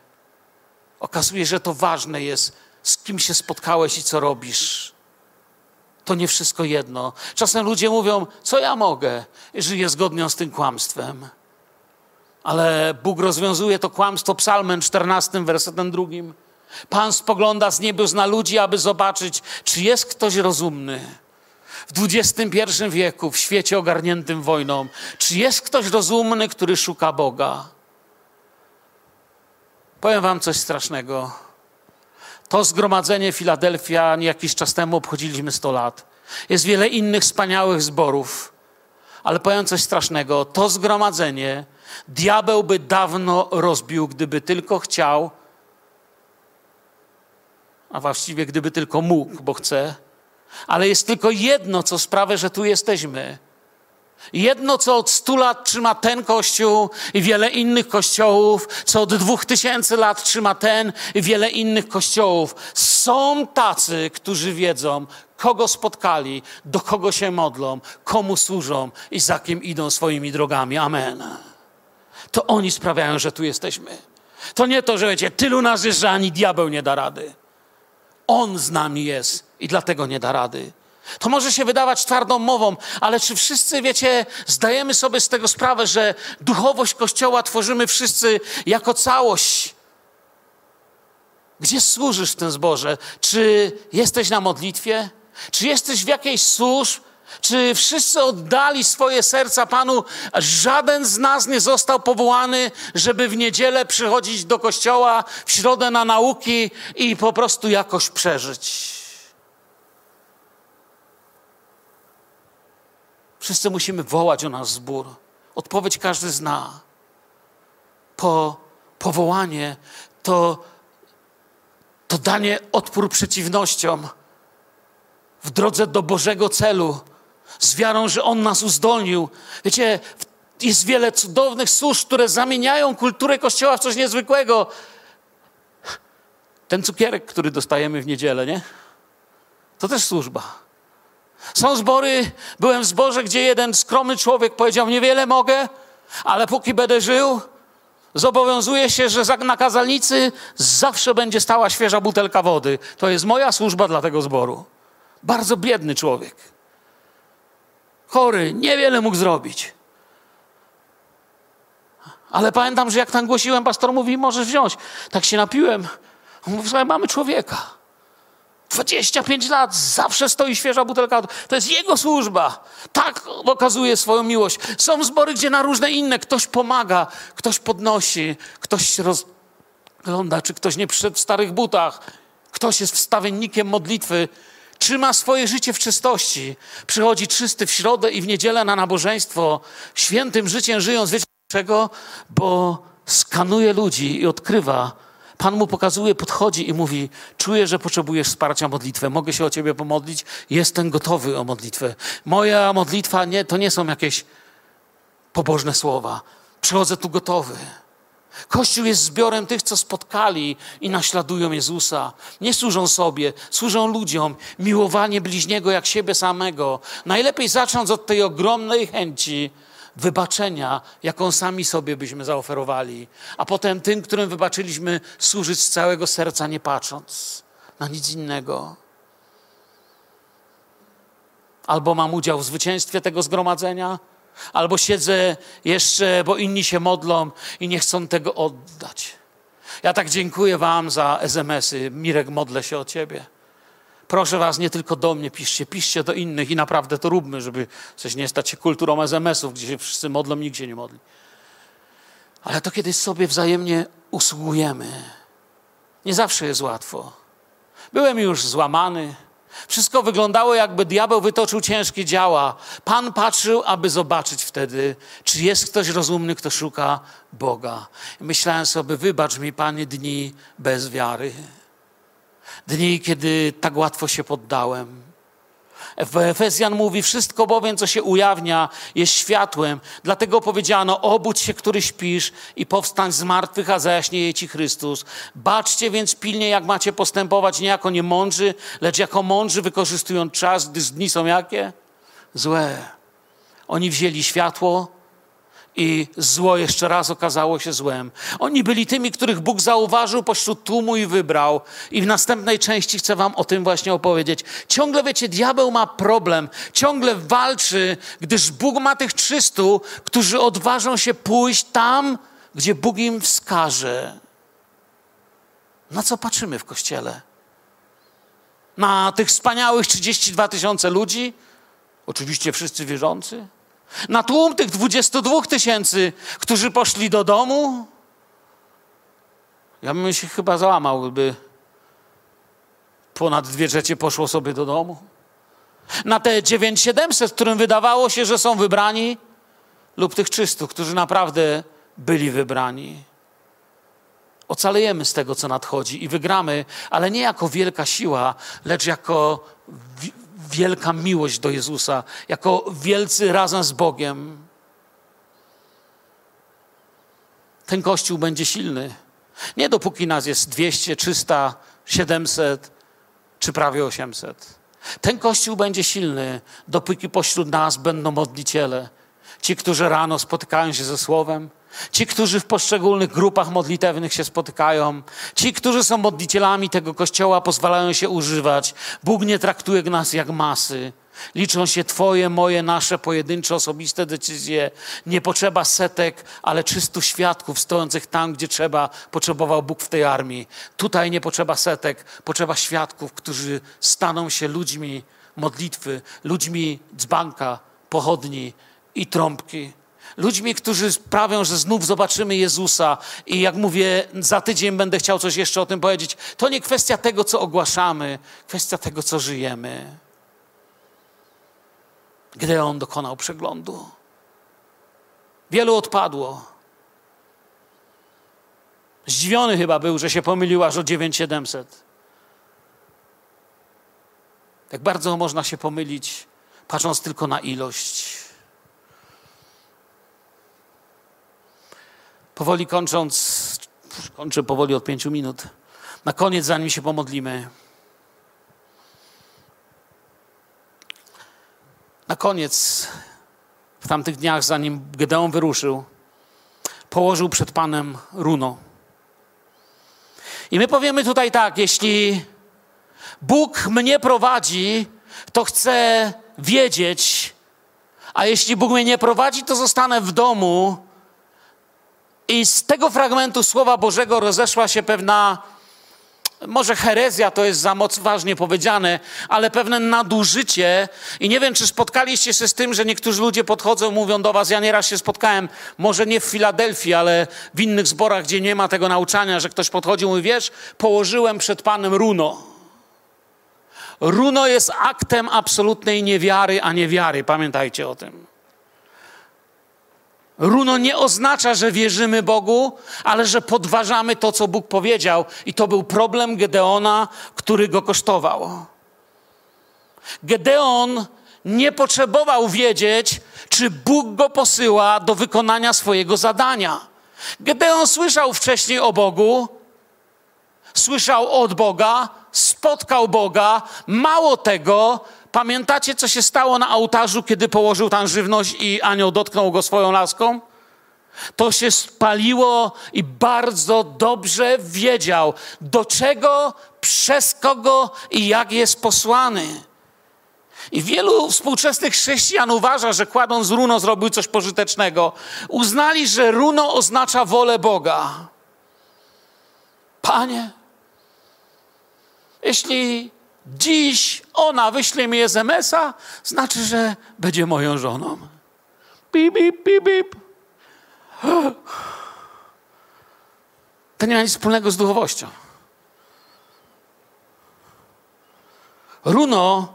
okazuje, że to ważne jest, z kim się spotkałeś i co robisz. To nie wszystko jedno. Czasem ludzie mówią, co ja mogę, żyję zgodnie z tym kłamstwem. Ale Bóg rozwiązuje to kłamstwo psalmem 14, wersetem drugim. Pan spogląda z niebios na ludzi, aby zobaczyć, czy jest ktoś rozumny. W XXI wieku, w świecie ogarniętym wojną, czy jest ktoś rozumny, który szuka Boga? Powiem Wam coś strasznego. To zgromadzenie Filadelfia jakiś czas temu obchodziliśmy 100 lat. Jest wiele innych wspaniałych zborów, ale powiem coś strasznego. To zgromadzenie diabeł by dawno rozbił, gdyby tylko chciał, a właściwie gdyby tylko mógł, bo chce. Ale jest tylko jedno, co sprawia, że tu jesteśmy. Jedno, co od stu lat trzyma ten kościół i wiele innych kościołów, co od dwóch tysięcy lat trzyma ten i wiele innych kościołów. Są tacy, którzy wiedzą, kogo spotkali, do kogo się modlą, komu służą i za kim idą swoimi drogami. Amen. To oni sprawiają, że tu jesteśmy. To nie to, że wiecie, tylu nas jest, że ani diabeł nie da rady. On z nami jest i dlatego nie da rady. To może się wydawać twardą mową, ale czy wszyscy, wiecie, zdajemy sobie z tego sprawę, że duchowość Kościoła tworzymy wszyscy jako całość? Gdzie służysz w tym zborze? Czy jesteś na modlitwie? Czy jesteś w jakiejś służb? Czy wszyscy oddali swoje serca Panu? Żaden z nas nie został powołany, żeby w niedzielę przychodzić do kościoła, w środę na nauki i po prostu jakoś przeżyć. Wszyscy musimy wołać o nas zbór. Odpowiedź każdy zna. Po powołanie to, to danie odpór przeciwnościom w drodze do Bożego celu, z wiarą, że On nas uzdolnił. Wiecie, Jest wiele cudownych służb, które zamieniają kulturę Kościoła w coś niezwykłego. Ten cukierek, który dostajemy w niedzielę, nie? To też służba. Są zbory, byłem w zborze, gdzie jeden skromny człowiek powiedział: Niewiele mogę, ale póki będę żył, zobowiązuję się, że na kazalnicy zawsze będzie stała świeża butelka wody. To jest moja służba dla tego zboru. Bardzo biedny człowiek. Chory, niewiele mógł zrobić. Ale pamiętam, że jak tam głosiłem, pastor mówi, możesz wziąć. Tak się napiłem. Mówi, mamy człowieka. 25 lat, zawsze stoi świeża butelka. To jest jego służba. Tak okazuje swoją miłość. Są zbory, gdzie na różne inne ktoś pomaga, ktoś podnosi, ktoś rozgląda, czy ktoś nie przyszedł w starych butach, ktoś jest wstawiennikiem modlitwy, trzyma swoje życie w czystości. Przychodzi czysty w środę i w niedzielę na nabożeństwo, świętym życiem żyjąc. Wiecie dlaczego? Bo skanuje ludzi i odkrywa, Pan mu pokazuje, podchodzi i mówi: Czuję, że potrzebujesz wsparcia modlitwę. Mogę się o ciebie pomodlić? Jestem gotowy o modlitwę. Moja modlitwa nie, to nie są jakieś pobożne słowa. Przychodzę tu gotowy. Kościół jest zbiorem tych, co spotkali i naśladują Jezusa. Nie służą sobie, służą ludziom. Miłowanie bliźniego jak siebie samego. Najlepiej zacząć od tej ogromnej chęci, wybaczenia, jaką sami sobie byśmy zaoferowali, a potem tym, którym wybaczyliśmy, służyć z całego serca, nie patrząc na nic innego. Albo mam udział w zwycięstwie tego zgromadzenia, albo siedzę jeszcze, bo inni się modlą i nie chcą tego oddać. Ja tak dziękuję Wam za SMS-y. Mirek, modlę się o Ciebie. Proszę was, nie tylko do mnie piszcie, piszcie do innych i naprawdę to róbmy, żeby coś nie stać się kulturą SMS-ów, gdzie się wszyscy modlą, nikt nie modli. Ale to kiedyś sobie wzajemnie usługujemy. Nie zawsze jest łatwo. Byłem już złamany. Wszystko wyglądało, jakby diabeł wytoczył ciężkie działa. Pan patrzył, aby zobaczyć wtedy, czy jest ktoś rozumny, kto szuka Boga. Myślałem sobie, wybacz mi, Panie, dni bez wiary. Dni, kiedy tak łatwo się poddałem. Efezjan mówi, wszystko bowiem, co się ujawnia, jest światłem. Dlatego powiedziano, obudź się, który śpisz i powstań z martwych, a zajaśnieje ci Chrystus. Baczcie więc pilnie, jak macie postępować, nie jako niemądrzy, lecz jako mądrzy, wykorzystując czas, gdyż dni są jakie? Złe. Oni wzięli światło, i zło jeszcze raz okazało się złem. Oni byli tymi, których Bóg zauważył pośród tłumu i wybrał. I w następnej części chcę Wam o tym właśnie opowiedzieć. Ciągle wiecie, diabeł ma problem, ciągle walczy, gdyż Bóg ma tych 300, którzy odważą się pójść tam, gdzie Bóg im wskaże. Na co patrzymy w kościele? Na tych wspaniałych 32 tysiące ludzi? Oczywiście wszyscy wierzący na tłum tych 22 tysięcy, którzy poszli do domu, ja bym się chyba załamał, gdyby ponad dwie trzecie poszło sobie do domu. Na te 9700, którym wydawało się, że są wybrani, lub tych 300, którzy naprawdę byli wybrani. Ocalejemy z tego, co nadchodzi i wygramy, ale nie jako wielka siła, lecz jako wielka miłość do Jezusa, jako wielcy razem z Bogiem. Ten kościół będzie silny. Nie dopóki nas jest 200, 300, 700 czy prawie 800. Ten kościół będzie silny, dopóki pośród nas będą modliciele. Ci, którzy rano spotykają się ze Słowem, Ci, którzy w poszczególnych grupach modlitewnych się spotykają, ci, którzy są modlicielami tego kościoła, pozwalają się używać. Bóg nie traktuje nas jak masy. Liczą się Twoje, moje, nasze pojedyncze, osobiste decyzje. Nie potrzeba setek, ale czystu świadków stojących tam, gdzie trzeba, potrzebował Bóg w tej armii. Tutaj nie potrzeba setek, potrzeba świadków, którzy staną się ludźmi modlitwy, ludźmi dzbanka, pochodni i trąbki ludźmi, którzy sprawią, że znów zobaczymy Jezusa. I jak mówię, za tydzień będę chciał coś jeszcze o tym powiedzieć. To nie kwestia tego, co ogłaszamy, kwestia tego, co żyjemy. Gdy on dokonał przeglądu, wielu odpadło. Zdziwiony chyba był, że się pomylił aż o 9700. Jak bardzo można się pomylić, patrząc tylko na ilość. Powoli kończąc, kończę powoli od pięciu minut. Na koniec, zanim się pomodlimy. Na koniec, w tamtych dniach, zanim Gedeon wyruszył, położył przed Panem runo. I my powiemy tutaj tak, jeśli Bóg mnie prowadzi, to chcę wiedzieć, a jeśli Bóg mnie nie prowadzi, to zostanę w domu. I z tego fragmentu Słowa Bożego rozeszła się pewna może herezja to jest za moc ważnie powiedziane, ale pewne nadużycie. I nie wiem, czy spotkaliście się z tym, że niektórzy ludzie podchodzą, mówią do was, ja nieraz się spotkałem, może nie w Filadelfii, ale w innych zborach, gdzie nie ma tego nauczania, że ktoś podchodzi i mówi, wiesz, położyłem przed Panem runo. Runo jest aktem absolutnej niewiary, a nie wiary. Pamiętajcie o tym. Runo nie oznacza, że wierzymy Bogu, ale że podważamy to, co Bóg powiedział. I to był problem Gedeona, który go kosztował. Gedeon nie potrzebował wiedzieć, czy Bóg go posyła do wykonania swojego zadania. Gedeon słyszał wcześniej o Bogu, słyszał od Boga, spotkał Boga. Mało tego, Pamiętacie, co się stało na ołtarzu, kiedy położył tam żywność i anioł dotknął go swoją laską? To się spaliło i bardzo dobrze wiedział, do czego, przez kogo i jak jest posłany. I wielu współczesnych chrześcijan uważa, że kładąc runo zrobił coś pożytecznego. Uznali, że runo oznacza wolę Boga. Panie, jeśli dziś ona wyśle mi SMS-a, znaczy, że będzie moją żoną. Bip, bip, bip, bip. To nie ma nic wspólnego z duchowością. Runo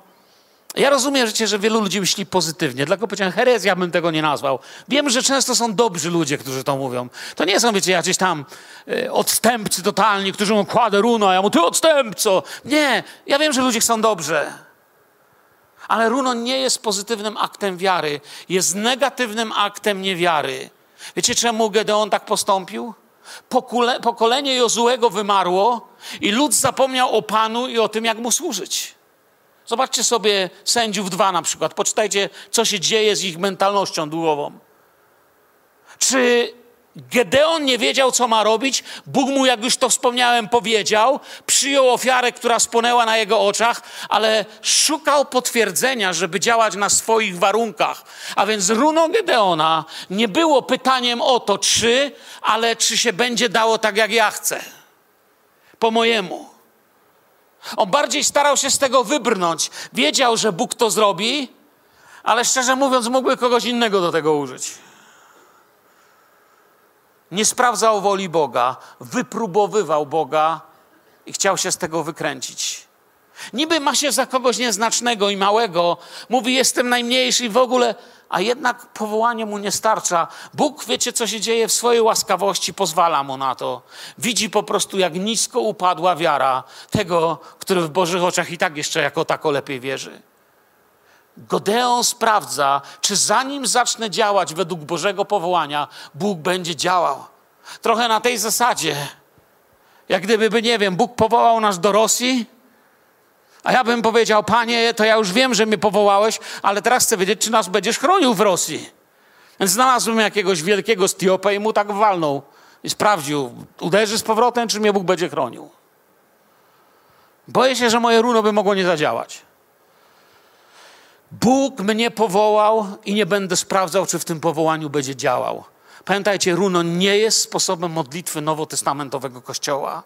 ja rozumiem życie, że wielu ludzi myśli pozytywnie, dlatego powiedziałem herezja bym tego nie nazwał. Wiem, że często są dobrzy ludzie, którzy to mówią. To nie są, wiecie, jacyś tam y, odstępcy totalni, którzy mu kładę runo, a ja mu ty odstępco. Nie, ja wiem, że ludzie chcą dobrze. Ale runo nie jest pozytywnym aktem wiary, jest negatywnym aktem niewiary. Wiecie, czemu Gedeon tak postąpił? Pokole, pokolenie Jozułego wymarło i lud zapomniał o Panu i o tym, jak mu służyć. Zobaczcie sobie sędziów dwa na przykład. Poczytajcie, co się dzieje z ich mentalnością duchową. Czy Gedeon nie wiedział, co ma robić? Bóg mu, jak już to wspomniałem, powiedział. Przyjął ofiarę, która spłonęła na jego oczach, ale szukał potwierdzenia, żeby działać na swoich warunkach. A więc runo Gedeona nie było pytaniem o to, czy, ale czy się będzie dało tak, jak ja chcę. Po mojemu. On bardziej starał się z tego wybrnąć. Wiedział, że Bóg to zrobi, ale szczerze mówiąc, mógłby kogoś innego do tego użyć. Nie sprawdzał woli Boga, wypróbowywał Boga i chciał się z tego wykręcić. Niby ma się za kogoś nieznacznego i małego, mówi: Jestem najmniejszy i w ogóle, a jednak powołanie mu nie starcza. Bóg, wiecie, co się dzieje w swojej łaskawości, pozwala mu na to. Widzi po prostu, jak nisko upadła wiara tego, który w Bożych oczach i tak jeszcze jako tako lepiej wierzy. Godeon sprawdza, czy zanim zacznę działać według Bożego powołania, Bóg będzie działał. Trochę na tej zasadzie. Jak gdyby, nie wiem, Bóg powołał nas do Rosji, a ja bym powiedział, panie, to ja już wiem, że mnie powołałeś, ale teraz chcę wiedzieć, czy nas będziesz chronił w Rosji. Więc znalazłem jakiegoś wielkiego Stiopa i mu tak walnął i sprawdził, uderzy z powrotem, czy mnie Bóg będzie chronił. Boję się, że moje runo by mogło nie zadziałać. Bóg mnie powołał i nie będę sprawdzał, czy w tym powołaniu będzie działał. Pamiętajcie, runo nie jest sposobem modlitwy nowotestamentowego kościoła.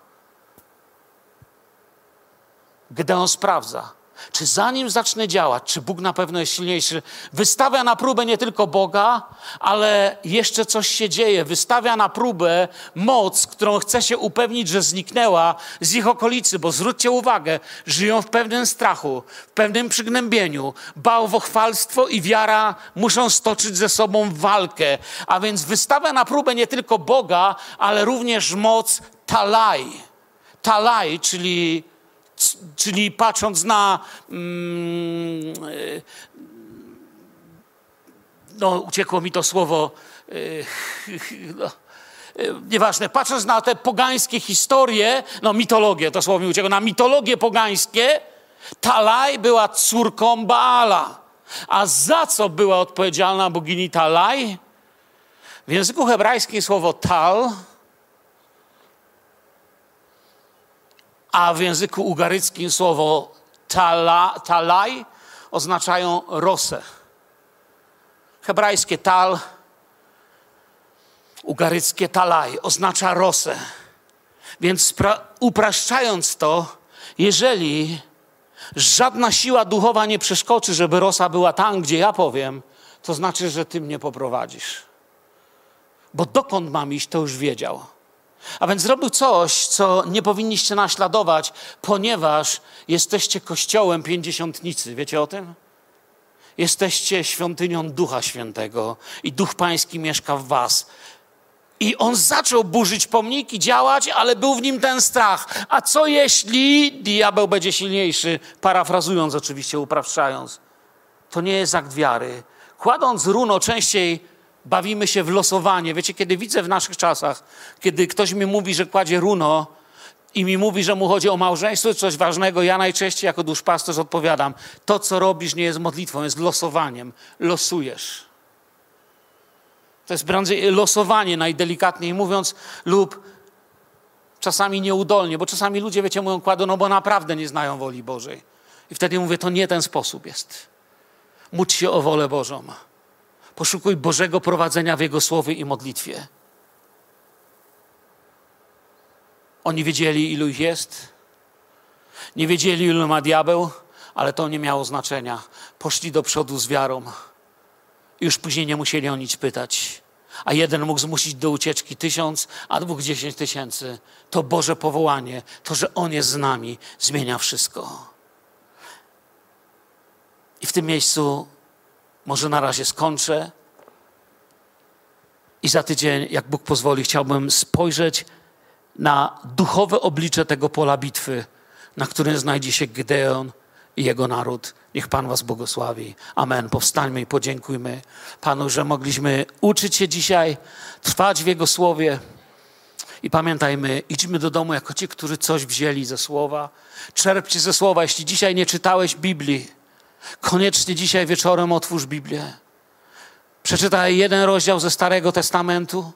Gdy on sprawdza, czy zanim zacznę działać, czy Bóg na pewno jest silniejszy, wystawia na próbę nie tylko Boga, ale jeszcze coś się dzieje. Wystawia na próbę moc, którą chce się upewnić, że zniknęła z ich okolicy, bo zwróćcie uwagę, żyją w pewnym strachu, w pewnym przygnębieniu. Bałwochwalstwo i wiara muszą stoczyć ze sobą walkę, a więc wystawia na próbę nie tylko Boga, ale również moc talaj. Talaj, czyli czyli patrząc na. Mm, e, no, uciekło mi to słowo. E, no, y, nieważne, patrząc na te pogańskie historie, no mitologię, to słowo mi uciekło, na mitologie pogańskie, Talaj była córką Baala. A za co była odpowiedzialna bogini Talaj? W języku hebrajskim słowo tal, a w języku ugaryckim słowo tala, talaj oznaczają rosę. Hebrajskie tal, ugaryckie talaj oznacza rosę. Więc upraszczając to, jeżeli żadna siła duchowa nie przeszkoczy, żeby rosa była tam, gdzie ja powiem, to znaczy, że ty mnie poprowadzisz. Bo dokąd mam iść, to już wiedział. A więc zrobił coś, co nie powinniście naśladować, ponieważ jesteście kościołem pięćdziesiątnicy. Wiecie o tym? Jesteście świątynią Ducha Świętego i Duch Pański mieszka w Was. I on zaczął burzyć pomniki, działać, ale był w nim ten strach. A co jeśli diabeł będzie silniejszy? Parafrazując oczywiście, upraszczając. To nie jest akt wiary. Kładąc runo częściej bawimy się w losowanie. Wiecie, kiedy widzę w naszych czasach, kiedy ktoś mi mówi, że kładzie runo i mi mówi, że mu chodzi o małżeństwo, coś ważnego, ja najczęściej jako duszpasterz odpowiadam, to co robisz nie jest modlitwą, jest losowaniem. Losujesz. To jest losowanie, najdelikatniej mówiąc, lub czasami nieudolnie, bo czasami ludzie, wiecie, mówią kładą, no bo naprawdę nie znają woli Bożej. I wtedy mówię, to nie ten sposób jest. Módl się o wolę Bożą. Poszukuj Bożego prowadzenia w Jego słowie i modlitwie. Oni wiedzieli, ilu ich jest. Nie wiedzieli, ilu ma diabeł, ale to nie miało znaczenia. Poszli do przodu z wiarą. Już później nie musieli o nic pytać. A jeden mógł zmusić do ucieczki tysiąc, a dwóch dziesięć tysięcy. To Boże powołanie, to, że On jest z nami, zmienia wszystko. I w tym miejscu może na razie skończę. I za tydzień, jak Bóg pozwoli, chciałbym spojrzeć na duchowe oblicze tego pola bitwy, na którym znajdzie się Gideon i jego naród. Niech Pan Was błogosławi. Amen. Powstańmy i podziękujmy Panu, że mogliśmy uczyć się dzisiaj, trwać w Jego słowie. I pamiętajmy, idźmy do domu jako ci, którzy coś wzięli ze słowa. Czerpcie ze słowa. Jeśli dzisiaj nie czytałeś Biblii, Koniecznie dzisiaj wieczorem otwórz Biblię. Przeczytaj jeden rozdział ze Starego Testamentu,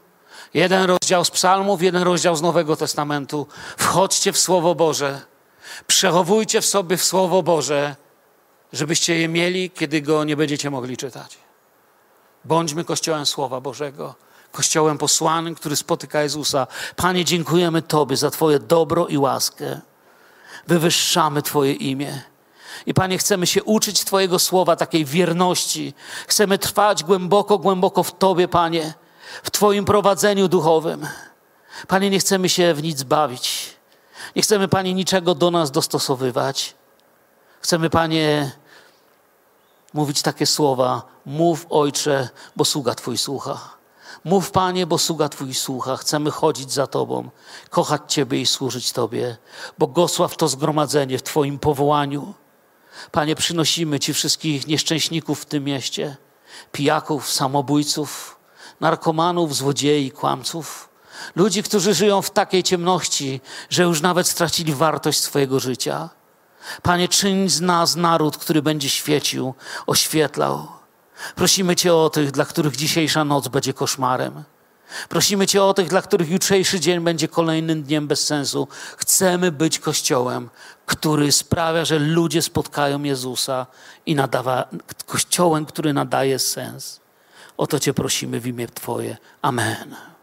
jeden rozdział z Psalmów, jeden rozdział z Nowego Testamentu. Wchodźcie w Słowo Boże. Przechowujcie w sobie w Słowo Boże, żebyście je mieli, kiedy go nie będziecie mogli czytać. Bądźmy Kościołem Słowa Bożego, Kościołem posłanym, który spotyka Jezusa. Panie, dziękujemy Tobie za Twoje dobro i łaskę. Wywyższamy Twoje imię. I Panie, chcemy się uczyć Twojego słowa, takiej wierności. Chcemy trwać głęboko, głęboko w Tobie, Panie, w Twoim prowadzeniu duchowym. Panie, nie chcemy się w nic bawić. Nie chcemy, Panie, niczego do nas dostosowywać. Chcemy, Panie, mówić takie słowa: Mów, Ojcze, bo sługa Twój słucha. Mów, Panie, bo sługa Twój słucha. Chcemy chodzić za Tobą, kochać Ciebie i służyć Tobie. Błogosław to zgromadzenie w Twoim powołaniu. Panie, przynosimy Ci wszystkich nieszczęśników w tym mieście, pijaków, samobójców, narkomanów, złodziei, kłamców, ludzi, którzy żyją w takiej ciemności, że już nawet stracili wartość swojego życia. Panie, czyń z nas naród, który będzie świecił, oświetlał. Prosimy Cię o tych, dla których dzisiejsza noc będzie koszmarem. Prosimy Cię o tych, dla których jutrzejszy dzień będzie kolejnym dniem bez sensu. Chcemy być Kościołem, który sprawia, że ludzie spotkają Jezusa i nadawa, Kościołem, który nadaje sens. O to Cię prosimy w imię Twoje. Amen.